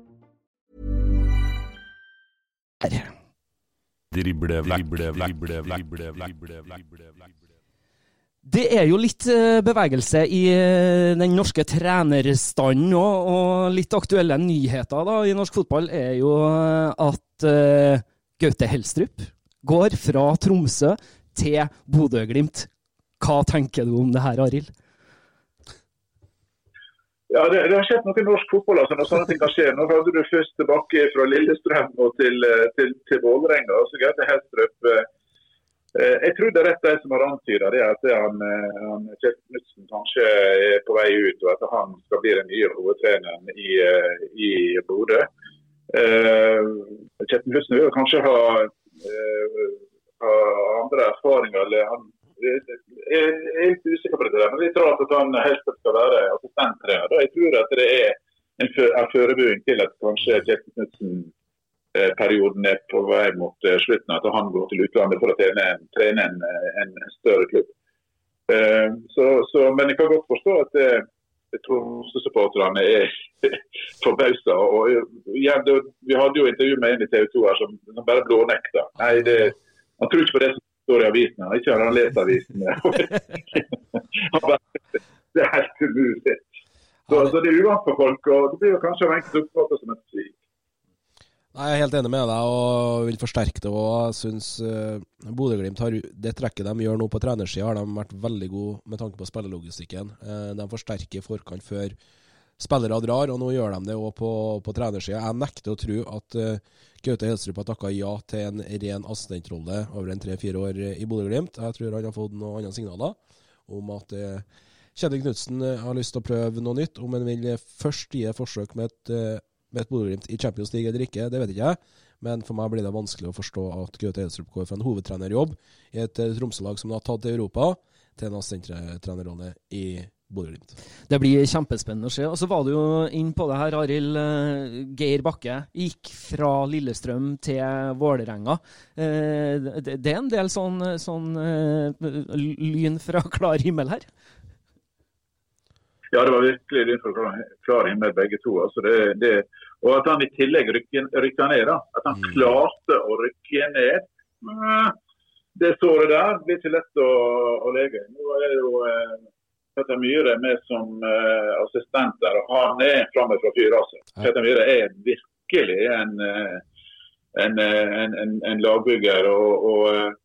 Det er jo litt eh, bevegelse i eh, den norske trenerstanden òg, og litt aktuelle nyheter da, i norsk fotball er jo eh, at uh, Gaute Helstrup går fra Tromsø til Bodø-Glimt. Hva tenker du om det her, Arild? Ja, det, det, har skjedd noe i norsk fotball altså, når sånne ting kan skje. Nå hadde du først tilbake fra Lillestrøm og til, til, til Vålerenga. Altså, Gaute Helstrup eh, jeg tror det er rett de som har antyda det, at han, han Kjell Knutsen kanskje er på vei ut, og at han skal bli den nye hovedtreneren i, i Bodø. Uh, Kjetil Knutsen vil kanskje ha, uh, ha, andre erfaringer. eller han jeg er litt usikker på det, men jeg tror at han helst skal være assistenttrener. Jeg tror at det er en forberedelse til at kanskje Kjetil Knutsen Eh, perioden er på vei mot eh, slutten, at han går til utlandet for å trene, trene en, en, en, større klubb. Eh, så, så, men jeg kan godt forstå at det, Tromsø-supporterne er forbausa. Vi hadde jo intervju med en i TV 2 her som, som bare blånekta. Nei, det, han tror ikke på det som står i avisen. Han ikke har han lest avisen. det er helt umulig. Så, så, det er uvant for folk, og det blir jo kanskje av enkelte oppfattet som et svik. Nei, Jeg er helt enig med deg og vil forsterke det. og syns uh, Bodø-Glimt har det trekket de gjør nå på trenersida, har de vært veldig gode med tanke på spillelogistikken. Uh, de forsterker forkant før spillere drar, og nå gjør de det òg på, på trenersida. Jeg nekter å tro at uh, Gaute Helstrup har takka ja til en ren assistentrolle over en tre-fire år i Bodø-Glimt. Jeg tror han har fått noen andre signaler om at uh, Kjetil Knutsen har lyst til å prøve noe nytt. Om han vil først gi et forsøk med et med et Bodø-Glimt i Champions League eller ikke, det vet ikke jeg. Men for meg blir det vanskelig å forstå at Gaute Helstrup går fra en hovedtrenerjobb i et eh, Tromsø-lag som har tatt til Europa, til en assistenttrenerrolle i Bodø-Glimt. Det blir kjempespennende å se. Og så var du jo inn på det her, Arild. Eh, Geir Bakke gikk fra Lillestrøm til Vålerenga. Eh, det er en del sånn, sånn lyn fra klar himmel her? Ja, det var virkelig lyn fra klar himmel begge to. Altså det, det, og at han i tillegg rykka ned. da. At han mm. klarte å rykke ned. Det såret der blir ikke lett å, å lege. Nå er det jo eh, Petter Myhre er med som uh, assistent der, og han er framme fra fyr. Altså. Petter Myhre er virkelig en, eh, en, eh, en, en, en lagbygger. og, og,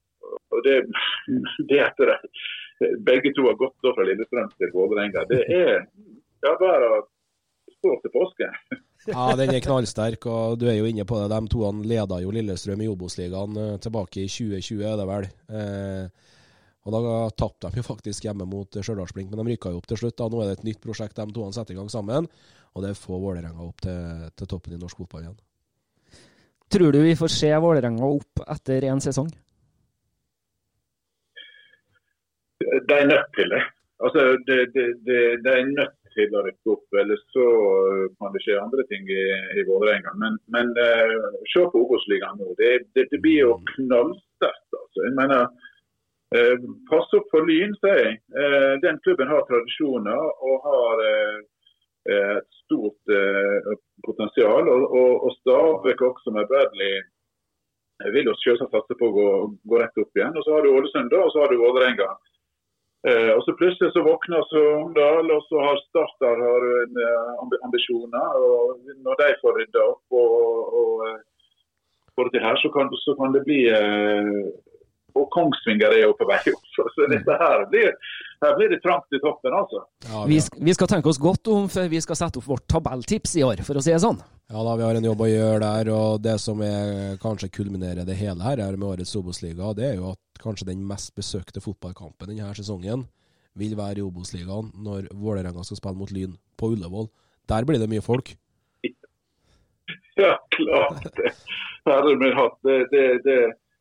og det, det etter det begge to har gått fra Lillestrøm til Vålerenga. Det er ja, bare å stå til påske. ja, den er knallsterk, og du er jo inne på det. De to leda jo Lillestrøm i Obos-ligaen tilbake i 2020, er det vel. Eh, og Da tapte de jo faktisk hjemme mot Stjørdalsblink, men de rykka jo opp til slutt. da. Nå er det et nytt prosjekt de to setter i gang sammen, og det får Vålerenga opp til, til toppen i norsk fotball igjen. Tror du vi får se Vålerenga opp etter én sesong? De er nødt til det. Altså, de, de, de, de er nødt til å rykke opp, ellers så kan det skje andre ting i, i Vålerenga. Men, men uh, se på Obos-ligaen nå. Det, det, det, blir jo knallsterkt. Altså. Jeg mener, uh, Pass opp for Lyn, sier jeg. Eh, den klubben har tradisjoner og har et stort potensial. Og, og, og Stabæk også med Bradley vil jo selvsagt satse på å gå, gå, rett opp igjen. Og Så har du Ålesund og så har du Vålerenga. Eh, og så Plutselig så våkner Sogndal, og så har Starter eh, ambisjoner. og Når de får rydda opp og, og og får det til her, så kan, så kan det bli eh, Og Kongsvinger er jo på vei opp. Så dette her blir, her blir det trangt i toppen, altså. Ja, vi, vi, skal tenke oss godt om før vi skal sette opp vårt tabelltips i år, for å si det sånn. Ja da, vi har en jobb å gjøre der. og Det som er, kanskje kulminerer det hele her, her med årets Obos-liga, det er jo at kanskje den mest besøkte fotballkampen denne sesongen vil være i Obos-ligaen når Vålerenga skal spille mot Lyn på Ullevål. Der blir det mye folk. Ja, klart det. Herre min hatt. Det, det, det.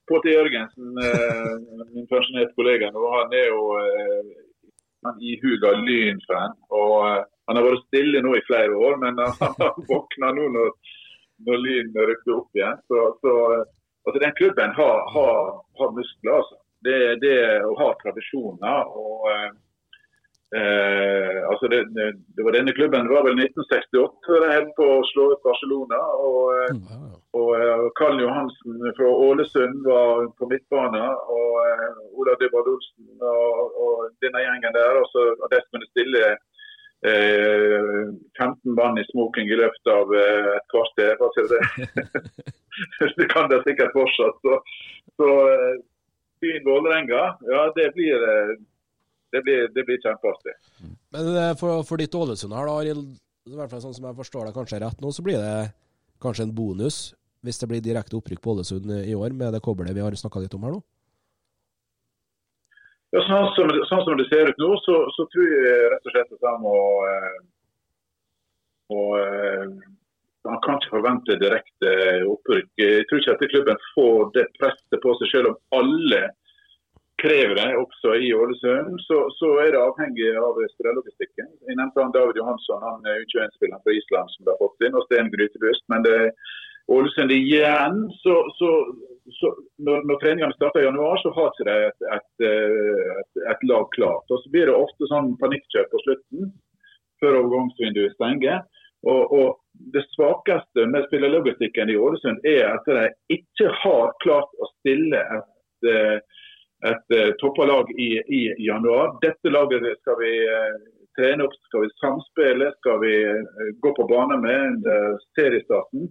Pål Jørgensen, eh, min pensjonerte kollega, nå, han er jo eh, han ihuga Lyn-fan. og eh, Han har vært stille nå i flere år, men han, våkna nå når, når Lyn rykker opp igjen. Så, så altså, Den klubben har, har, har muskler. altså. Det, det å ha tradisjoner. og Eh, altså det, det, var denne klubben det var vel 1968 de holdt på å slå ut Barcelona. Og, eh, mm, og uh, Karl Johansen fra Ålesund var på midtbane. Og uh, Ola Dybwad Olsen og, og, denne gjengen der. Og så og de skulle stille eh, 15 mann i smoking i løpet av et kvarter. Altså det, det kan det sikkert fortsatt. Så, så byen Vålerenga, ja det blir det blir, det blir kjempeartig. Men eh, for, for ditt Ålesund her, da, i hvert fall sånn som jeg forstår deg kanskje rett nå, så blir det kanskje en bonus hvis det blir direkte opprykk på Ålesund i år, med det koblet vi har snakka litt om her nå? Ja, sånn som, sånn som, det ser ut nå, så, så tror jeg rett og slett at han må og, Han kan ikke forvente direkte opprykk. Jeg tror ikke at klubben får det presset på seg, selv om alle krever det også i Ålesund, så, så er det avhengig av strellogistikken. Jeg nevnte han David Johansson, han er U21-spilleren fra Island som de har fått inn, og Sten Grytebust. Men det Ålesund igjen, så, så, så når, når, treningene starter i januar, så har ikke et, et, et, et, lag klart. Og Så blir det ofte sånn panikkjøp på slutten, før overgangsvinduet stenger. Og, og Det svakeste med spillerlogistikken i Ålesund er at de ikke har klart å stille et, eh, et eh, toppa lag i, i, januar. Dette laget skal vi eh, trene opp, skal vi samspille, skal vi gå på bane med seriestarten.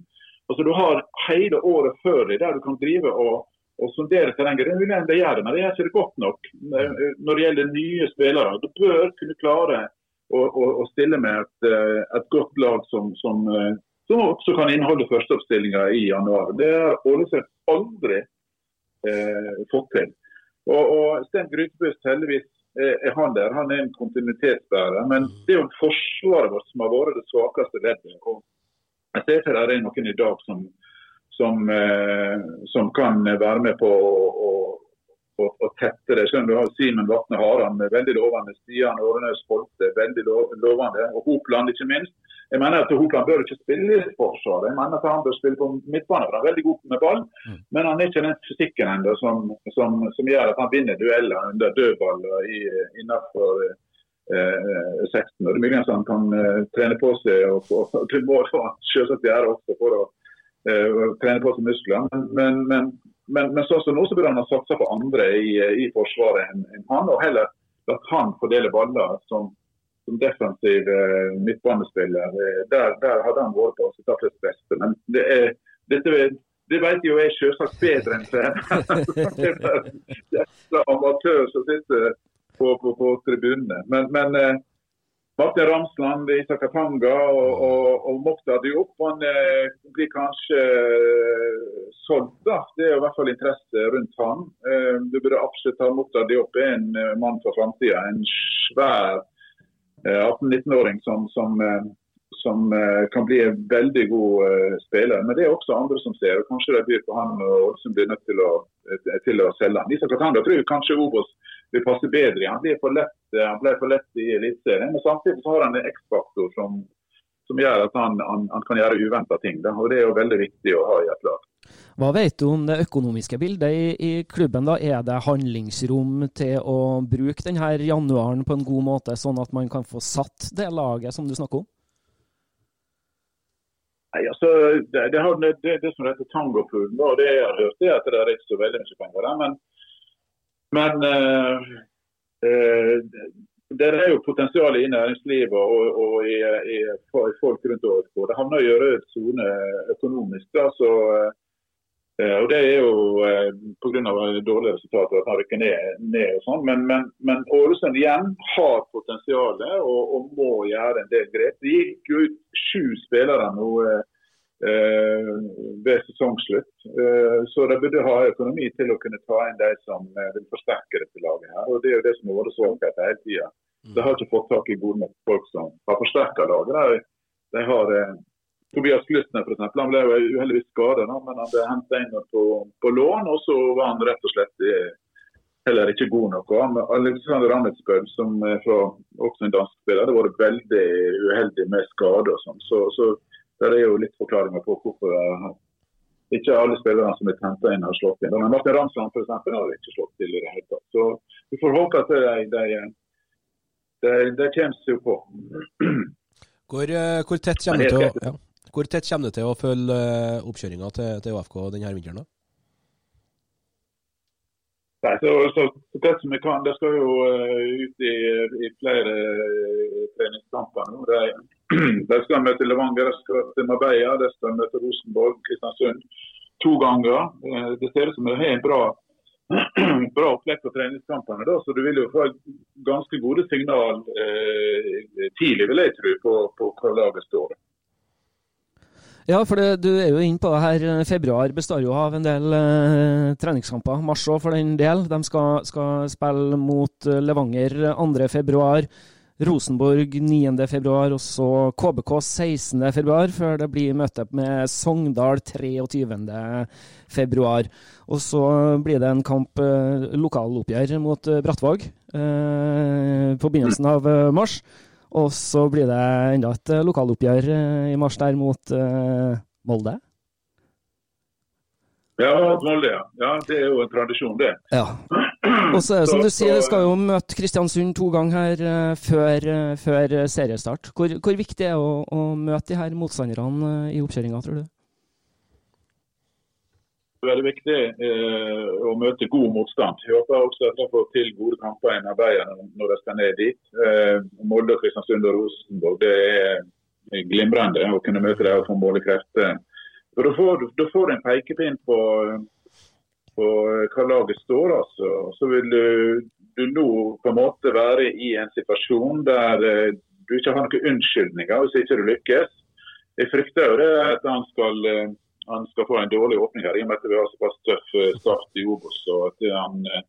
Altså, du har hele året før deg der du kan drive og, og sondere terrenget. Det er mulig de gjør det, men det gjør ikke godt nok når det gjelder nye spillere. Du bør kunne klare å, å, å stille med et, eh, et, godt lag som, som, eh, som også kan inneholde førsteoppstillinga i januar. Det har Ålesund aldri eh, fått til. Og, og Sten Grytebust heldigvis er han der. Han er en kontinuitetsbærer. Men det er jo forsvaret vårt som har vært det svakeste leddet. Og jeg ser ikke det er noen i dag som, som, eh, som kan være med på å, å, å tette det. Skjønner du har Simen Vatne Haran med veldig lovende. Stian Årenes Folte, veldig lovende. Og Hopland ikke minst. Jeg mener at Hopland bør ikke spille i forsvaret. Jeg mener at han bør spille på midtbane. Han er veldig god med ball, mm. men han er ikke den fysikken ennå som, som, som, gjør at han vinner dueller under dødballer innenfor eh, 16. Og det er muligens han kan eh, trene på seg, og, og, og det må han selvsagt gjøre også for å eh, trene på seg muskler. Men, men, men men, men så, så nå så burde han ha satsa på andre i, i Forsvaret enn en han, og heller latt han fordele baller som, som defensiv eh, midtbanespiller. Eh, der, der, hadde han vært på sitt absolutt beste. Men det, er, dette, det vet jo jeg selvsagt bedre enn trener. det er amatør som sitter på, på, på tribunene. Men, men eh, Martin Ramsland, Isak Atanga og, og, og Mokhtar Diop han blir kanskje solgt. da. Det er i hvert fall interesse rundt han. Eh, du burde absolutt ha Mokhtar Diop en mann for framtida. En svær 18-19-åring som, som, eh, som kan bli en veldig god spiller. Men det er også andre som ser. og Kanskje de byr på han og som blir nødt til å, til å selge han. Isak Katanda tror kanskje Obos vil passe bedre i. Han blir for lett Eh, for lett i Eliteserien. Men samtidig så har han en X-faktor som, som, gjør at han, han, han kan gjøre uventa ting. Da. og Det er jo veldig viktig å ha i et lag. Hva vet du om det økonomiske bildet i, i, klubben? da? Er det handlingsrom til å bruke denne januaren på en god måte, sånn at man kan få satt det laget som du snakker om? Nei, altså, det, det, har, det, det som heter tangopoolen, det jeg har hørt, er at det er ikke så veldig mye penger der. Men, men øh, øh, det er jo potensial i næringslivet og, og i, i, folk rundt ÅSK. Det havner i rød sone økonomisk. Da, så, eh, og Det er jo eh, pga. dårlige resultater at han rykker ned. ned og sånn. Men, men, men, Ålesund igjen har potensial og, og, må gjøre en del grep. Det gikk jo ut sju spillere nå Eh, ved sesongslutt. Eh, så de burde ha økonomi til å kunne ta inn de som eh, vil forsterke dette laget. her, og Det er jo det som har vært svakhet hele tida. De har ikke fått tak i gode nok folk som har forsterka laget. De har Tobias Glutner eksempel, Han ble jo uheldigvis skadet, men han ble henta inn på, på, lån. Og så var han rett og slett heller ikke god nok. Alexander Amitsbøl, som er fra, også en dansk spiller, det har vært veldig uheldig med skade og sånn. Så, så det er jo litt forklaringer på hvorfor uh, ikke alle spillerne som er henta inn, har slått inn. Men Martin Ramsland for eksempel, har ikke slått til i det hele tatt. Så vi får håpe at de, de, de, de kommer seg på. Hvor, eh, hvor, tett kommer det til, ja. Hvor tett kommer det til å følge uh, oppkjøringa til, til ÅFK denne vinteren? Nei, så, så, så tett som vi kan. Det skal jo uh, ut i, i flere uh, treningskamper nå. Er de skal møte Levanger, de skal til Marbella, de skal møte Rosenborg, Kristiansund to ganger. Uh, det ser ut som de har en bra, bra opplegg på treningskampene. Da, så du vil jo få ganske gode signal eh, tidlig, vil jeg tro, på, på hva laget står. Ja, for det, du er jo inne på det her. Februar består jo av en del eh, treningskamper. Mars òg, for den del. De skal, skal spille mot eh, Levanger 2. februar. Rosenborg 9.2, og så KBK 16.2, før det blir møte med Sogndal 23.2. Og så blir det en kamp, eh, lokaloppgjør mot eh, Brattvåg eh, på begynnelsen av eh, mars. Og så blir det enda et lokaloppgjør i mars der mot uh, Molde. Ja, Molde, ja. ja. Det er jo en tradisjon, det. Ja. Og så er det som du sier, det skal jo møte Kristiansund to ganger her eh, før, eh, før seriestart. Hvor, hvor viktig er det å, å møte de her motstanderne eh, i oppkjøringa, tror du? Veldig viktig eh, å møte god motstand. Jeg håper også at de får til gode kamper i Marbella når- de skal ned dit. Eh, Molde, Kristiansund og Rosenborg det er glimrende å kunne møte dem og få måle krefter. Da får du en pekepinn på, på hva laget står. altså. Så vil du, du nå på en måte være i en situasjon der eh, du ikke har noen unnskyldninger hvis ikke du lykkes. Jeg frykter jo det at han skal, eh, han skal få en dårlig åpning her, i og med at vi har såpass tøff eh, start i Obos. og at han, eh,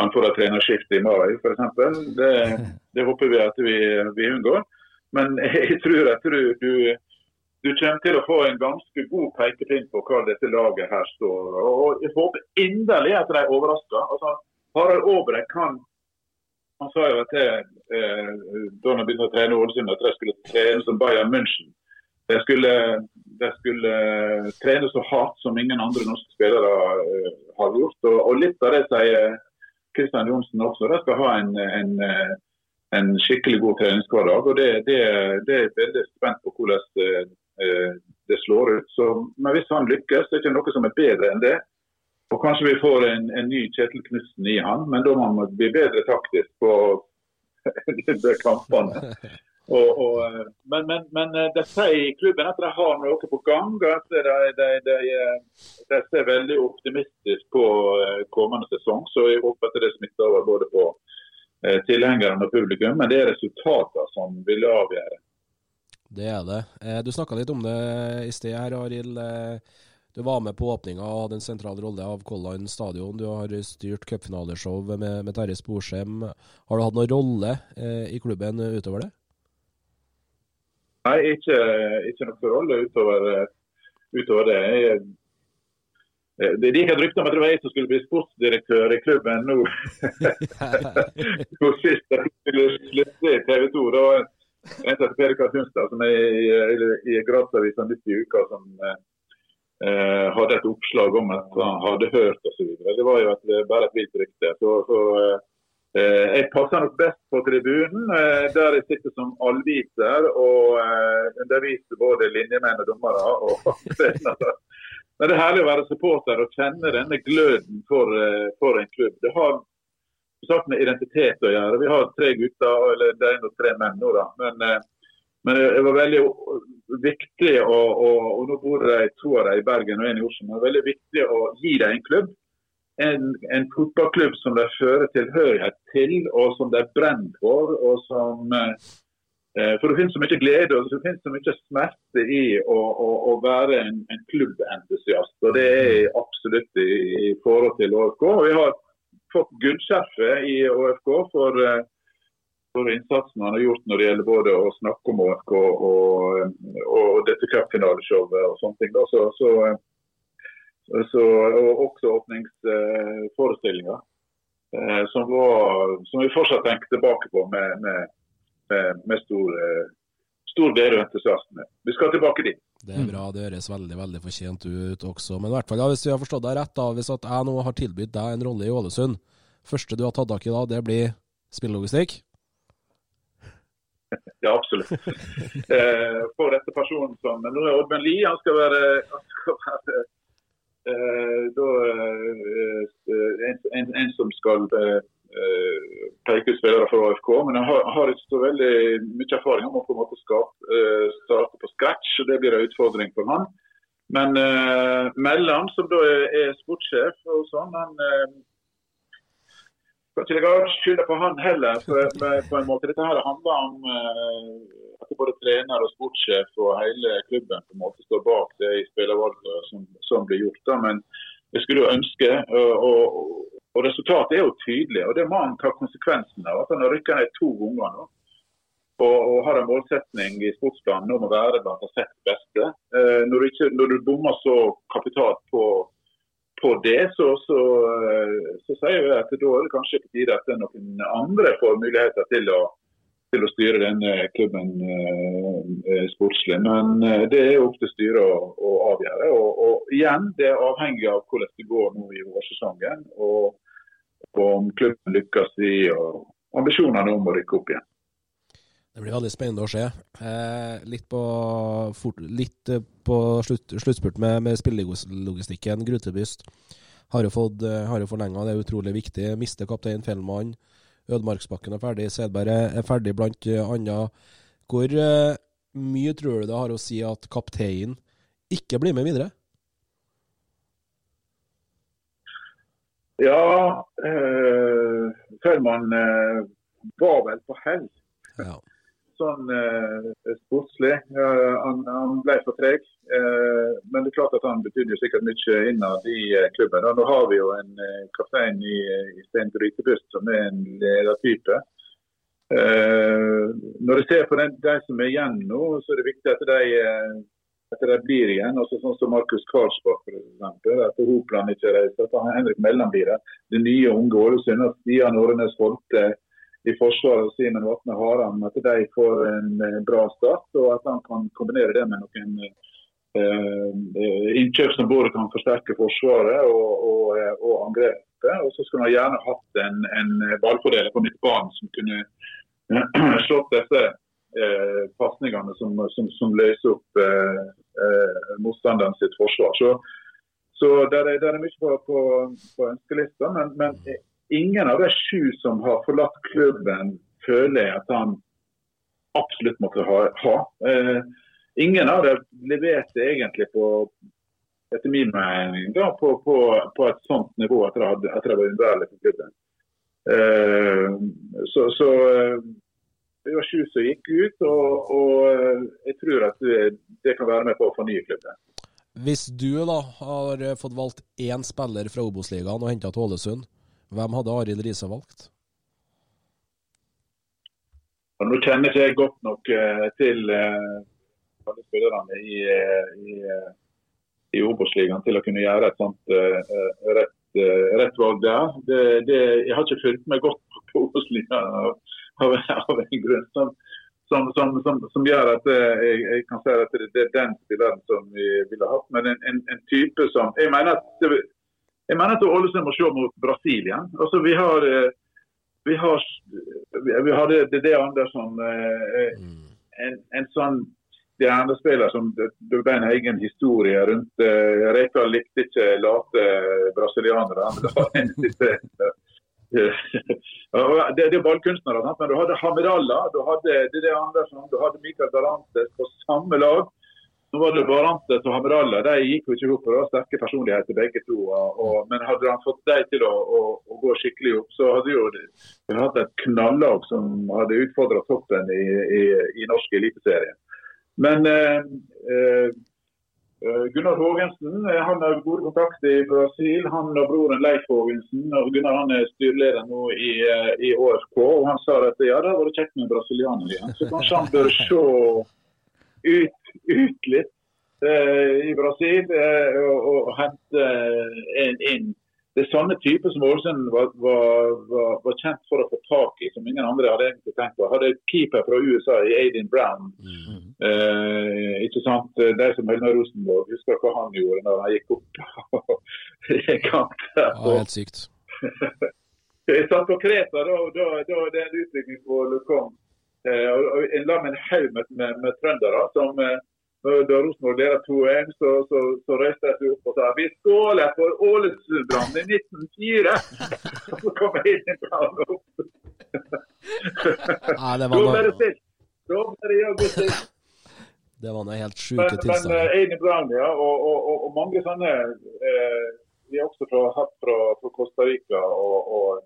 han får et trenerskifte i mai f.eks. Det, det håper vi at vi, vi unngår. Men jeg tror at du, du, du kommer til å få en ganske god pekepinn på hva dette laget her står. Og Jeg håper inderlig at de er overraska. Altså, Harald Aabrek han, han sa jo at det, eh, da han begynte å trene Ålesund, at de skulle trene som Bayern München. De skulle, de skulle eh, trene så hardt som ingen andre norske spillere eh, har gjort. Og, og litt av det sier Kristian Johnsen også. De skal ha en, en, eh, en skikkelig god treningshverdag. og det, det, det er veldig spent på hvordan det slår ut. Så, men hvis han lykkes, det er ikke noe som er bedre enn det. Og Kanskje vi får en, en ny Kjetil Knutsen i han, men da må man bli bedre taktisk på de kampene. Og, og, eh, men, men, men eh, de sier i klubben at de har noe på gang. at De, de, de, de ser veldig optimistisk på eh, kommende sesong. Så jeg håper at det smitter over både på eh, tilhengerne og publikum. Men det er resultatene som vil avgjøre. Det er det. Eh, Du snakka litt om det i sted her, Arild. Eh, Du var med på åpninga og hadde en sentral rolle av Collan stadion. Du har styrt cupfinaleshow med, med Terje Sporsem. Har du hatt noen rolle eh, i klubben utover det? Nei, ikke, ikke noe rolle utover, utover det. Jeg, eh, det gikk et rykte om at det var jeg som skulle bli sportsdirektør i klubben nå. sist jeg skulle slutte i TV 2. Da var en som Per Kartunstad, som er i, i, i Gradsavisa midt i uka, som eh, hadde et oppslag om at han hadde hørt osv. Det var jo et, bare et vilt rykte. Så, så eh, jeg passer nok best på tribunen, eh, der jeg sitter som allviter og eh, underviser både linjemenn og dommere. og. Men det er herlig å være supporter og kjenne denne gløden for, eh, for en klubb. Det har sagt med identitet å gjøre. Vi har tre gutter, eller det er nå tre menn nå, da. Men, eh, men det var veldig viktig, å, å, og nå bor de to av dem i Bergen og en i Oslo, men det var veldig viktig å gi dem en klubb. En, en fotballklubb som de fører tilhørighet til, og som de brenner for. og som eh, For det finnes så mye glede og det finnes så mye smerte i å, å, å være en, en klubbentusiast. Og det er absolutt i, i forhold til ÅFK. Og vi har fått gullskjerfet i ÅFK for, eh, for innsatsen han har gjort når det gjelder både å snakke om ÅFK og, og dette cupfinaleshowet og sånne ting. Så, så, så, og også åpningsforestillinga. Eh, som, som vi fortsatt tenker tilbake på med, med, med, stor, eh, stor glede og entusiasme. Vi skal tilbake dit. Det er bra, det høres veldig veldig fortjent ut også. Men i hvert fall, ja, hvis vi har forstått deg rett, da, hvis at jeg nå har tilbudt deg en rolle i Ålesund, første du har tatt tak i da, det blir spillelogistikk? Ja, absolutt. Eh, for dette personen som Nå er Oddbjørn Lie, han skal være, han skal være da, eh, en, en, en, som skal eh, peke ut spillere for AFK. Men han har, har, ikke så veldig mye erfaring. Han må på en måte skape, eh, starte på scratch, og det blir en utfordring for han. Men uh, Melland, som da er, er sportssjef, og sånn, han eh, skal ikke legge skylda på han heller. På en måte. Dette her handler om uh, at både trener og sportssjef og hele klubben på en måte står bak det i spillervalget som, som, blir gjort. Da. Men jeg skulle ønske, og, og, og, resultatet er jo tydelig. og Det må han ta konsekvensen av. at Han har rykka ned to ganger nå. Og, og, har en målsetning i sportsplanen om å være blant de seks beste. Uh, når, du ikke, du bommer så kapitalt på på det, så, så, så, sier vi at da er det kanskje på tide at noen andre får muligheter til å, til å styre denne klubben eh, sportslig. Men eh, det er opp til styret å, å avgjøre. Og, og, igjen, det er avhengig av hvordan det går nå i vårsesongen. Og, og om klubben lykkes i og ambisjonene om å rykke opp igjen. Det blir veldig spennende å se. Eh, litt på, fort, litt eh, på slutt, sluttspurt med, med spillelogistikken. Grutebyst har jo fått eh, har jo forlenga, det er utrolig viktig. Mister kaptein Fellmann. Ødemarksbakken er ferdig. Sedberg er ferdig, blant annet. Hvor eh, mye tror du det har å si at kapteinen ikke blir med videre? Ja, eh, Fellmann eh, var vel på hell. Ja sånn eh, sportslig. Eh, han, han, ble for treg. Eh, men det er klart at han betydde sikkert mye innad i eh, klubben. Og nå har vi jo en eh, kaptein i, i Stein Grytebust som er en ledertype. Eh, når jeg ser på den, de som er igjen nå, så er det viktig at de, at de blir igjen. Også sånn som Markus Karlsbakk f.eks. At Hopland ikke reiser. At Henrik Melland blir det. Det nye unge Ålesund. At Stian Årenes Holte i Forsvaret og Simen Vatne Haram at de får en eh, bra start, og at han kan kombinere det med noen eh, innkjøp som både kan forsterke Forsvaret og, og, eh, og angrepet. Og så skulle han gjerne hatt en, en ballfordeler på midtbanen som kunne eh, slått disse eh, pasningene som, som, som, løser opp eh, eh, sitt forsvar. Så, så der er, der er mye på, på, på ønskelista, men, men ingen av de sju som har forlatt klubben, føler jeg at han absolutt måtte ha. ha. Eh, ingen av dem leverte egentlig på etter min mening, da, på, på, på, et sånt nivå at det, hadde, at det var unnværlig for klubben. Eh, så, så eh, det var sju som gikk ut, og, og eh, jeg tror at det, det, kan være med på å fornye klubben. Hvis du da har fått valgt én spiller fra Obos-ligaen og henta til Ålesund, hvem hadde Arild Riise valgt? Nå kjenner ikke jeg godt nok uh, til uh, alle spillerne i, uh, i, i Obos-ligaen til å kunne gjøre et sånt rett, rett, valg der. Det, det, jeg har ikke fulgt meg godt på Obos-ligaen av, av, en grunn som, som, som, som gjør at jeg, jeg, kan si at det, er den spilleren som vi ville hatt. Men en, en, en type som Jeg mener at jeg mener at Ålesund må se mot Brasil igjen. Altså, vi har eh, vi har, vi har det, det, det Andersson eh, mm. en, en sånn stjernespiller som ble en egen historie rundt. Uh, Rekdal likte ikke late brasilianere. det, det er ballkunstnere, men du hadde Hamidalla, du hadde Dede Andersson, du hadde Mikael Darantes på samme lag. Nå var det Barantes og Hamralla de gikk jo ikke opp. Var sterke personligheter begge to. Og, men hadde han fått dem til å, å, å, gå skikkelig opp, så hadde jo vi hatt et knallag som hadde utfordra toppen i, i, i norsk eliteserie. Men eh, eh, Gunnar Hågensen eh, han har gode kontakter i Brasil. Han og broren Leif Hågensen. og Gunnar han er styreleder nå i, eh, i ÅFK. og Han sa at ja, det hadde vært kjekt med brasilianer igjen. Så kanskje han bør se ut ut litt eh, i Brasil eh, og, og, hente en inn. Det er sånne typer som Ålesund var, var, var, var, kjent for å få tak i, som ingen andre hadde egentlig tenkt på. Hadde keeper fra USA i Aidin Brown. Mm. Eh, ikke sant? De som Helmer Rosenborg, husker hva han gjorde da han gikk opp i en kamp. Ja, helt sykt. Jeg satt på Kreta da, da, da den utviklingsmålet kom. Eh, en la med en haug med, med, med, trøndere som eh, da Rosenborg leder 2-1, så, så, så reiste jeg opp og sa vi skåler for Ålesund-brannen i 1904! Så kom jeg inn i planen opp. Nei, det var noe... Det var noe helt sjuke tilstander. Men, men Aiden Brown, ja, og, og, og, og mange sånne eh, Vi er også fra, fra, fra Costa Rica og, og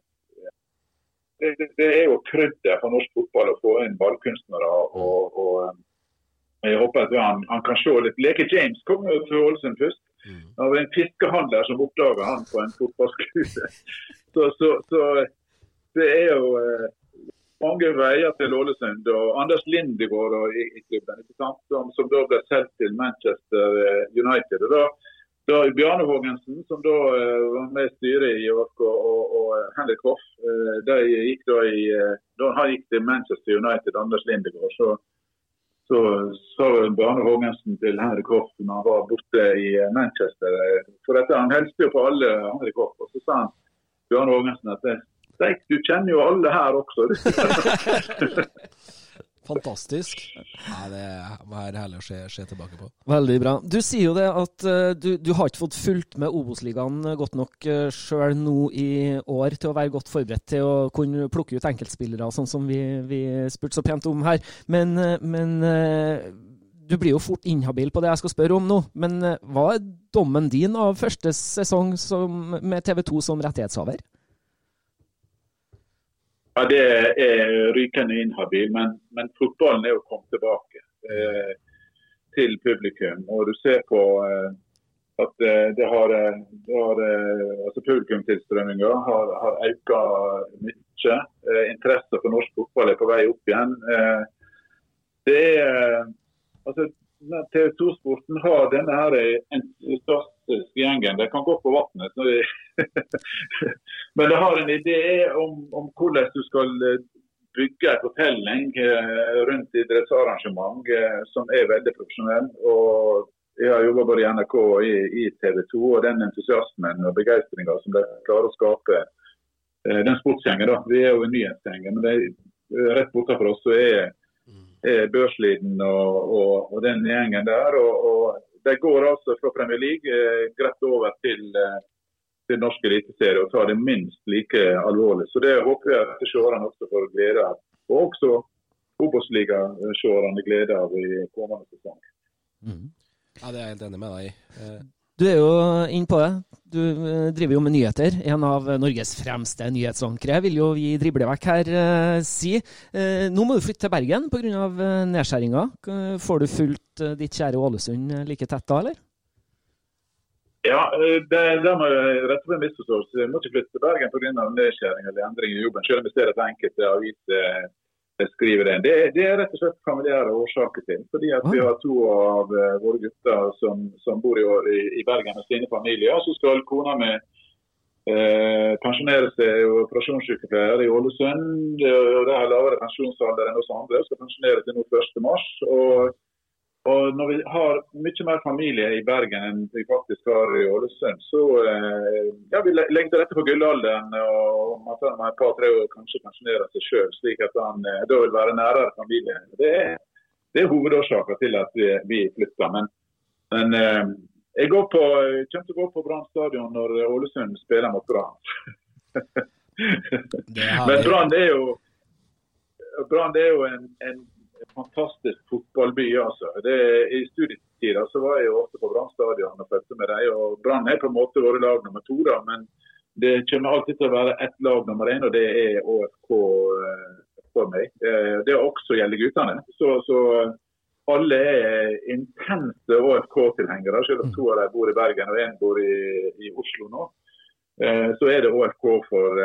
det, det, er jo krydder for norsk fotball å få inn ballkunstnere. og, og um, jeg håper at han, han, kan se litt. Leke James kom jo til Ålesund først. Mm. Det var en fiskehandler som oppdaga han på en fotballskole. Så, så, så, det er jo eh, mange veier til Ålesund. og Anders Lindegård i, i klubben, som, som, da ble solgt til Manchester eh, United. og da da Bjarne Hågensen, som da uh, var med i styret i ÅFK, og, og Henrik Hoff, uh, de gikk da i da Han gikk til Manchester United, Anders Lindegård. Så, så sa Bjarne Hågensen til Henrik Hoff når han var borte i Manchester For dette, Han hilste jo på alle Henrik Hoff. og så sa han Bjarne Hågensen at du kjenner jo alle her også. Fantastisk. Nei, det var herlig å se, se, tilbake på. Veldig bra. Du sier jo det at uh, du, du, har ikke fått fulgt med Obos-ligaen godt nok uh, sjøl nå i år til å være godt forberedt til å kunne plukke ut enkeltspillere, sånn som vi, vi spurte så pent om her. Men, uh, men du blir jo fort inhabil på det jeg skal spørre om nå. Men hva er dommen din av første sesong som, med TV 2 som rettighetshaver? Ja, Det er rykende inhabil, men, men fotballen er jo kommet tilbake eh, til publikum. Og du ser på eh, at eh, det har, eh, det har eh, altså Publikumstilstrømminga har, har økt mye. Eh, interesse for norsk fotball er på vei opp igjen. det er altså TV 2-sporten har denne her entusiastiske gjengen. De kan gå på vannet. Men jeg har en idé om, om, hvordan du skal eh, bygge en fortelling eh, rundt idrettsarrangement eh, som er veldig profesjonell. Og jeg har jobba både i NRK og i, i TV 2, og den entusiasmen og begeistringa som de klarer å skape. Den sportsgjengen, da. Vi er jo en nyhetsgjeng, men det er rett bortenfor oss så er Børsliden og, og, og, den gjengen der. Og, og De går altså fra Premier League eh, greit over til, eh, til norsk eliteserie og tar det minst like alvorlig. Så Det håper jeg at seerne også får glede av. Og også Obos-ligaseerne glede av i kommende sesong. Mm. Ja, Det er jeg helt enig med deg i. Eh, du er jo inne på det. Du eh, driver jo med nyheter. En av Norges fremste nyhetsankere, vil jo vi drible vekk her eh, si. Eh, nå må du flytte til Bergen pga. Eh, nedskjæringa. Får du fulgt eh, ditt kjære Ålesund like tett da, eller? Ja, det, det må jeg rette på en misforståelse. Jeg må ikke flytte til Bergen pga. nedskjæring eller endring i jobben, selv om jeg ser at enkelte aviser skriver det. det. det. er rett og slett familiære årsaker til. Fordi at Vi har to av uh, våre gutter som, som bor i, i, Bergen med sine familier. Så skal kona mi uh, pensjonere seg og operasjonssykepleier i Ålesund. og Det har lavere pensjonsalder enn oss andre. Skal pensjonere til nå 1.3. Og når vi har mye mer familie i Bergen enn vi faktisk har i Ålesund, så eh, ja, vi legger til rette for gullalderen. og Man tar et par-tre år kanskje pensjonere seg sjøl, slik at han eh, da vil være nærere familie. Det er, det er hovedårsaken til at vi, vi flytter. Men, men jeg jeg, på, kommer til å gå på Brann stadion når Ålesund spiller mot Brann. men Brann er jo, er jo en, en fantastisk fotballby. altså. Det, I studietida så var jeg jo ofte på Brann stadion og fulgte med dem. og Brann er på en måte våre lag nummer to, da, men det kommer alltid til å være ett lag nummer én, og det er ÅFK eh, for meg. Det er også gjelder guttene. Så, så alle er intense ÅFK-tilhengere, selv om to av dem bor i Bergen og én bor i, i, Oslo nå. Eh, så er det ÅFK for,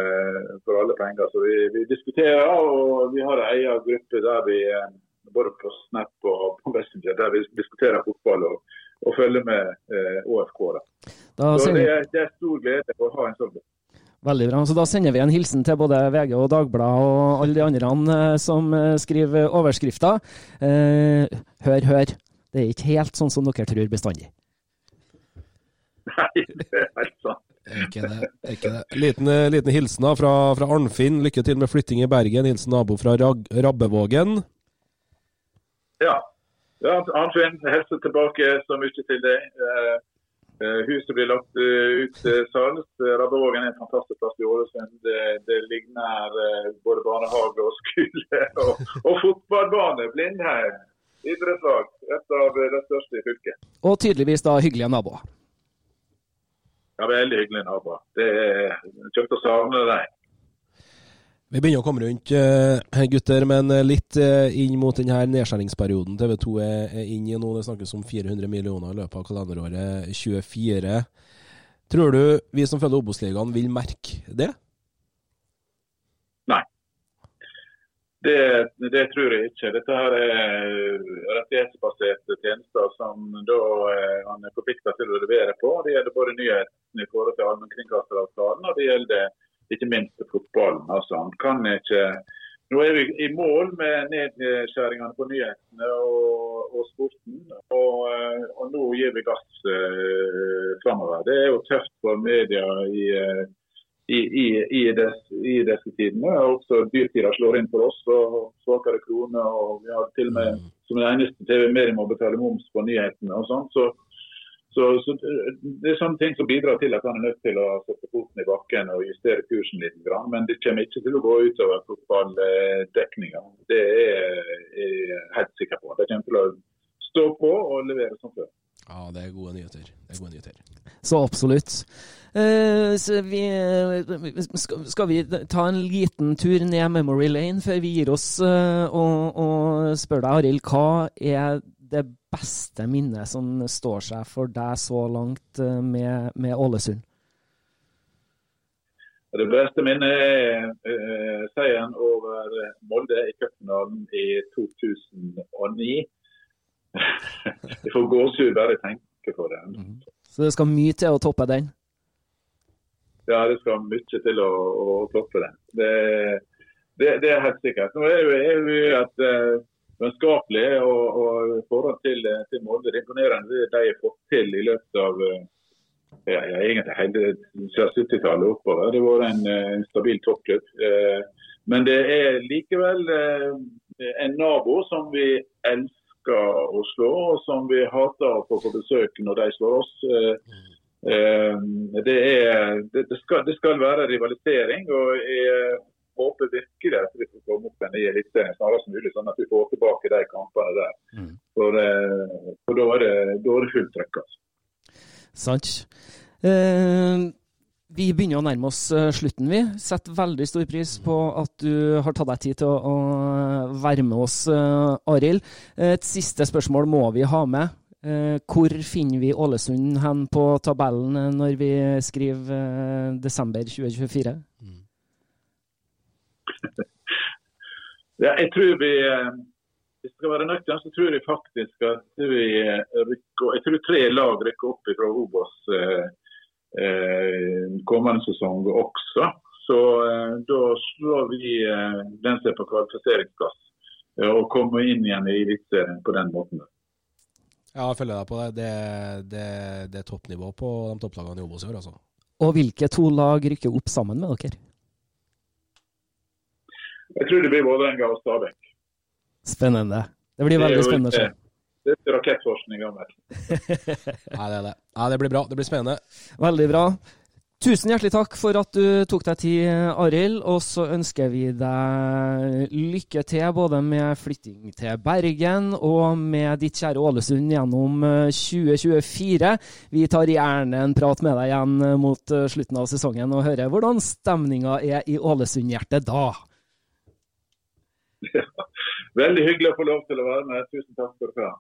for alle penger. Så vi, vi, diskuterer, og vi har en egen gruppe der vi både på Snap og på Messenger, der vi diskuterer fotball og, og følger med eh, ÅFK. Da. Da så det er, det er, stor glede å ha en sånn. Veldig bra. Så Da sender vi en hilsen til både VG og Dagbladet og alle de andre eh, som eh, skriver overskrifter. Eh, hør, hør. Det er ikke helt sånn som dere tror bestandig. Nei, det er helt sant. Ikke det. ikke det. Liten, eh, liten hilsen da fra, fra Arnfinn. Lykke til med flytting i Bergen. Hilsen nabo fra Rag Rabbevågen. Ja. ja Arnfinn, hilser tilbake så mye til deg. Uh, huset blir lagt uh, ut til salgs. Rabbevågen er en fantastisk plass i Ålesund. Det, det ligner både barnehage og skole og, og fotballbane. Blindheim idrettslag. Et av de største i fylket. Og tydeligvis da hyggelige naboer. Ja, veldig hyggelige naboer. Det er kjekt å savne dem. Vi begynner å komme rundt, uh, gutter, men eh, litt uh, inn mot denne nedskjæringsperioden TV 2 er, er inne i nå. Det snakkes om 400 millioner i løpet av kalenderåret 24. Tror du vi som følger Obos-ligaen vil merke det? Nei. Det, det, tror jeg ikke. Dette her er rettighetsbaserte tjenester som da han er forplikta til å levere på. Det gjelder både nyhetene i forhold til allmennkringkasteravtalen og det gjelder ikke minst fotballen. Altså, han kan ikke nå er vi i mål med nedskjæringene på nyhetene og, og sporten. Og, og, nå gir vi gass uh, framover. Det er jo tøft for media i, eh, i, i, i, i disse tidene. Også dyrtida slår inn for oss, og svakere krone. og Vi har til og med som den eneste TV-medien må betale moms på nyhetene. og sånn, så, så, så, Det er sånne ting som bidrar til at han er nødt til å sette foten i bakken og justere kursen litt. Men det kommer ikke til å gå utover fotballdekninga. Det er jeg helt sikker på. Det kommer til å stå på og levere som før. Ja, det er gode nyheter. Det er gode nyheter. Så absolutt. Uh, så vi, skal, vi ta en liten tur ned memory lane før vi gir oss, uh, og, og spør deg, Arild, hva er det beste minnet som står seg for deg så langt uh, med, med, Ålesund? Det beste minnet er uh, seieren over Molde i cupfinalen i 2009. Jeg får gåsehud bare jeg tenker på det. Mm. Så det skal mye til å toppe den? Ja, det skal mye til å, å toppe den. Det, det, det, er helt sikkert. Nå er jo, er vi et uh, vennskapelig og, og forhold til, til Molde. Det er imponerende det de har fått til i løpet av uh, ja, egentlig hele 70-tallet oppover. Det har vært en, en stabil toppklubb. Uh, men det er likevel en nabo som vi elsker å slå, og som vi hater å få besøk når de slår oss. Eh, det, er, det, skal, det skal være rivalisering. og jeg håper virkelig at vi får komme opp igjen i Eliteserien snarest mulig, sånn at vi får tilbake de kampene der. Mm. For, eh, for da, er det, da er det fullt trøkk. Altså. Sant. Eh, vi begynner å nærme oss eh, slutten, vi. Setter veldig stor pris på at du har tatt deg tid til å, være med oss, Arild. Et siste spørsmål må vi ha med. Hvor finner vi Ålesund hen på tabellen når vi skriver desember 2024? Mm. ja, jeg tror vi hvis jeg skal være nøktern, så tror jeg faktisk at vi rykker Jeg tror tre lag rykker opp fra Obos. Uh, Eh, kommende sesong også. Så eh, da slår vi eh, den som er på kvalifiseringsplass, og kommer inn igjen i Eliteserien på den måten. Ja, jeg følger deg på det. Det, det, det er toppnivå på de topplagene i Obos i år, altså. Og hvilke to lag rykker opp sammen med dere? Jeg tror det blir Vålerenga og Stabæk. Spennende. Det blir veldig spennende å se. Det er rakettforskning gammel. Nei, det er det. Nei, det blir bra. Det blir spennende. Veldig bra. Tusen hjertelig takk for at du tok deg tid, Arild. Og så ønsker vi deg lykke til både med flytting til Bergen og med ditt kjære Ålesund gjennom 2024. Eh, vi tar gjerne en prat med deg igjen eh, mot eh, slutten av sesongen og hører hvordan stemninga er i Ålesund-hjertet da. Ja. Veldig hyggelig å få lov til å være med. Tusen takk skal du ha.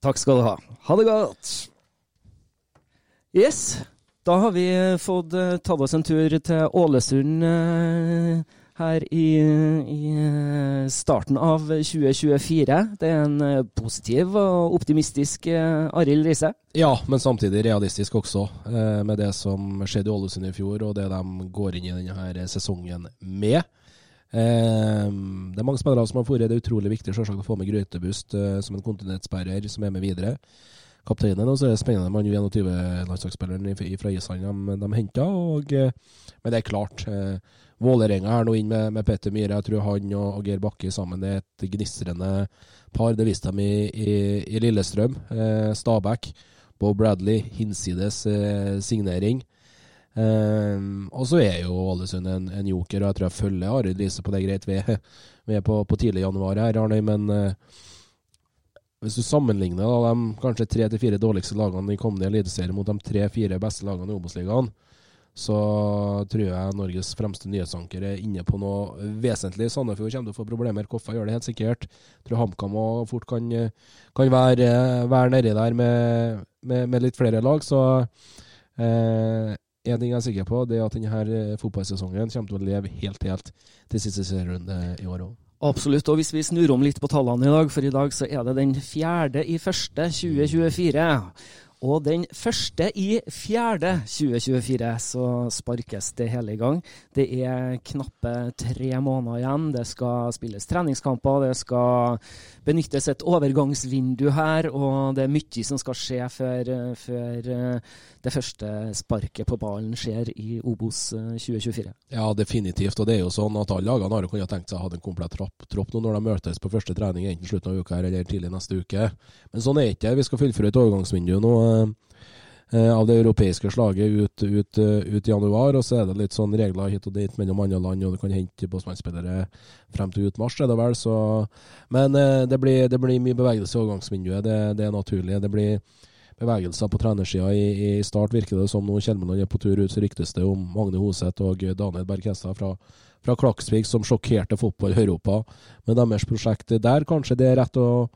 Takk skal du ha. Ha det godt. Yes, da har vi fått uh, tatt oss en tur til Ålesund uh, her i, i, eh, starten av 2024. Det er en positiv og optimistisk Arild Riise? Ja, men samtidig realistisk også, med det som skjedde i Ålesund i fjor, og det de går inn i denne sesongen med. Ehm, det er mange spillere som har vært det er utrolig viktig å få med Grøtebust uh, som en kontinentsbærer som er med videre. Kapteinen, og så er det spennende med 21-landslagsspilleren fra Island de, de henta. Uh, men det er klart. Uh, Vålerenga er nå inn med, med, Petter Myhre. Jeg tror han og, og Geir Bakke sammen er et gnistrende par. Det viste de i, i, i Lillestrøm. Stabæk. Bo Bradley, hinsides signering. Um, og så er jo Ålesund en, en, joker, og jeg tror jeg følger Arild Riise på det greit. Vi, vi er på, på, tidlig januar her, Arne, men uh, hvis du sammenligner da, de kanskje tre til fire dårligste lagene i kommende eliteserie mot de tre-fire beste lagene i Obos-ligaen, så tror jeg Norges fremste nyhetsanker er inne på noe vesentlig. Sandefjord kommer til å få problemer. Koffa gjør det helt sikkert. Jeg tror HamKam fort kan, kan være, være nedi der med, med, med, litt flere lag. Så eh, en ting jeg er sikker på, det er at denne eh, fotballsesongen kommer til å leve helt helt til siste serierunde i år òg. Absolutt. Og hvis vi snur om litt på tallene i dag, for i dag så er det den fjerde i første 2024. Og den første i fjerde 2024 så sparkes det hele i gang. Det er knappe tre måneder igjen. Det skal spilles treningskamper, det skal benyttes et overgangsvindu her, og det er mye som skal skje før, før eh, det første sparket på ballen skjer i Obos 2024. Eh, ja, definitivt. Og det er jo sånn at alle lagene har kunnet tenkt seg å ha en komplett tropp, tropp nå når de møtes på første trening, enten slutten av uka eller tidlig neste uke. Men sånn er det ikke. Vi skal fullføre et overgangsvindu nå. Eh, av det europeiske slaget ut, ut, eh, ut, i januar. Og så er det litt sånn regler hit og dit mellom andre land, og du kan hente båtsmannsspillere frem til ut mars, er det vel. Så, men eh, det blir, det blir, mye bevegelse i overgangsvinduet, det, det, er naturlig. Det blir bevegelser på trenersida i, i, start, virker det som nå. Kjellmeland er på tur ut, så ryktes det om Magne Hoseth og Daniel Berg-Hestad fra, fra Klaksvik, som sjokkerte fotball i Europa med deres prosjekt der. Kanskje det er rett å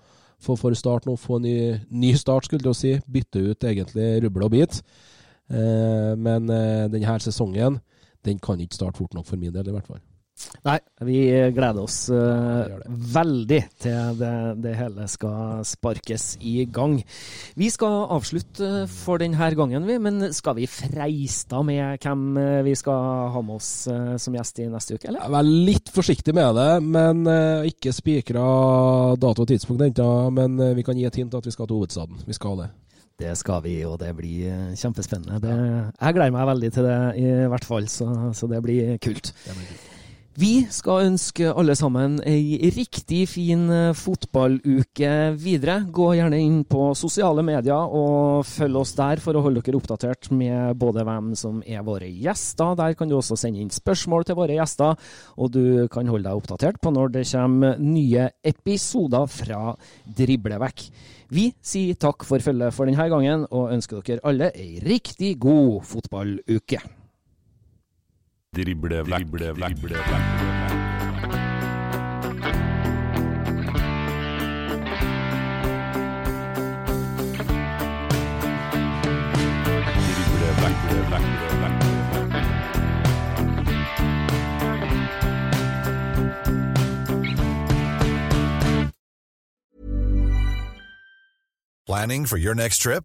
for, for Start nå få ny, ny start, skulle jeg si. Bytte ut egentlig rubbel og bit. Eh, men eh, denne sesongen den kan ikke starte fort nok for min del, i hvert fall. Nei, vi gleder oss uh, veldig til det, det, hele skal sparkes i gang. Vi skal avslutte for denne gangen, vi, men skal vi freiste med hvem eh, vi skal ha med oss uh, som gjest i neste uke, eller? Vær litt forsiktig med det, men uh, ikke spikra dato og tidspunkt ennå. Men vi kan gi et hint at vi skal til hovedstaden. Vi skal det. Det skal vi, og det blir kjempespennende. Det, jeg gleder meg veldig til det, i hvert fall, så, så det blir kult. Det blir kult. Vi skal ønske alle sammen ei riktig fin eh, fotballuke videre. Gå gjerne inn på sosiale medier og følg oss der for å holde dere oppdatert med både hvem som er våre gjester. Der kan du også sende inn spørsmål til våre gjester, og du kan holde deg oppdatert på når det kommer nye episoder fra Driblevekk. Vi sier takk for følget for denne gangen, og ønsker dere alle ei riktig god fotballuke. Driblevlekk, driblevlekk, driblevlekk. Planning for your next trip?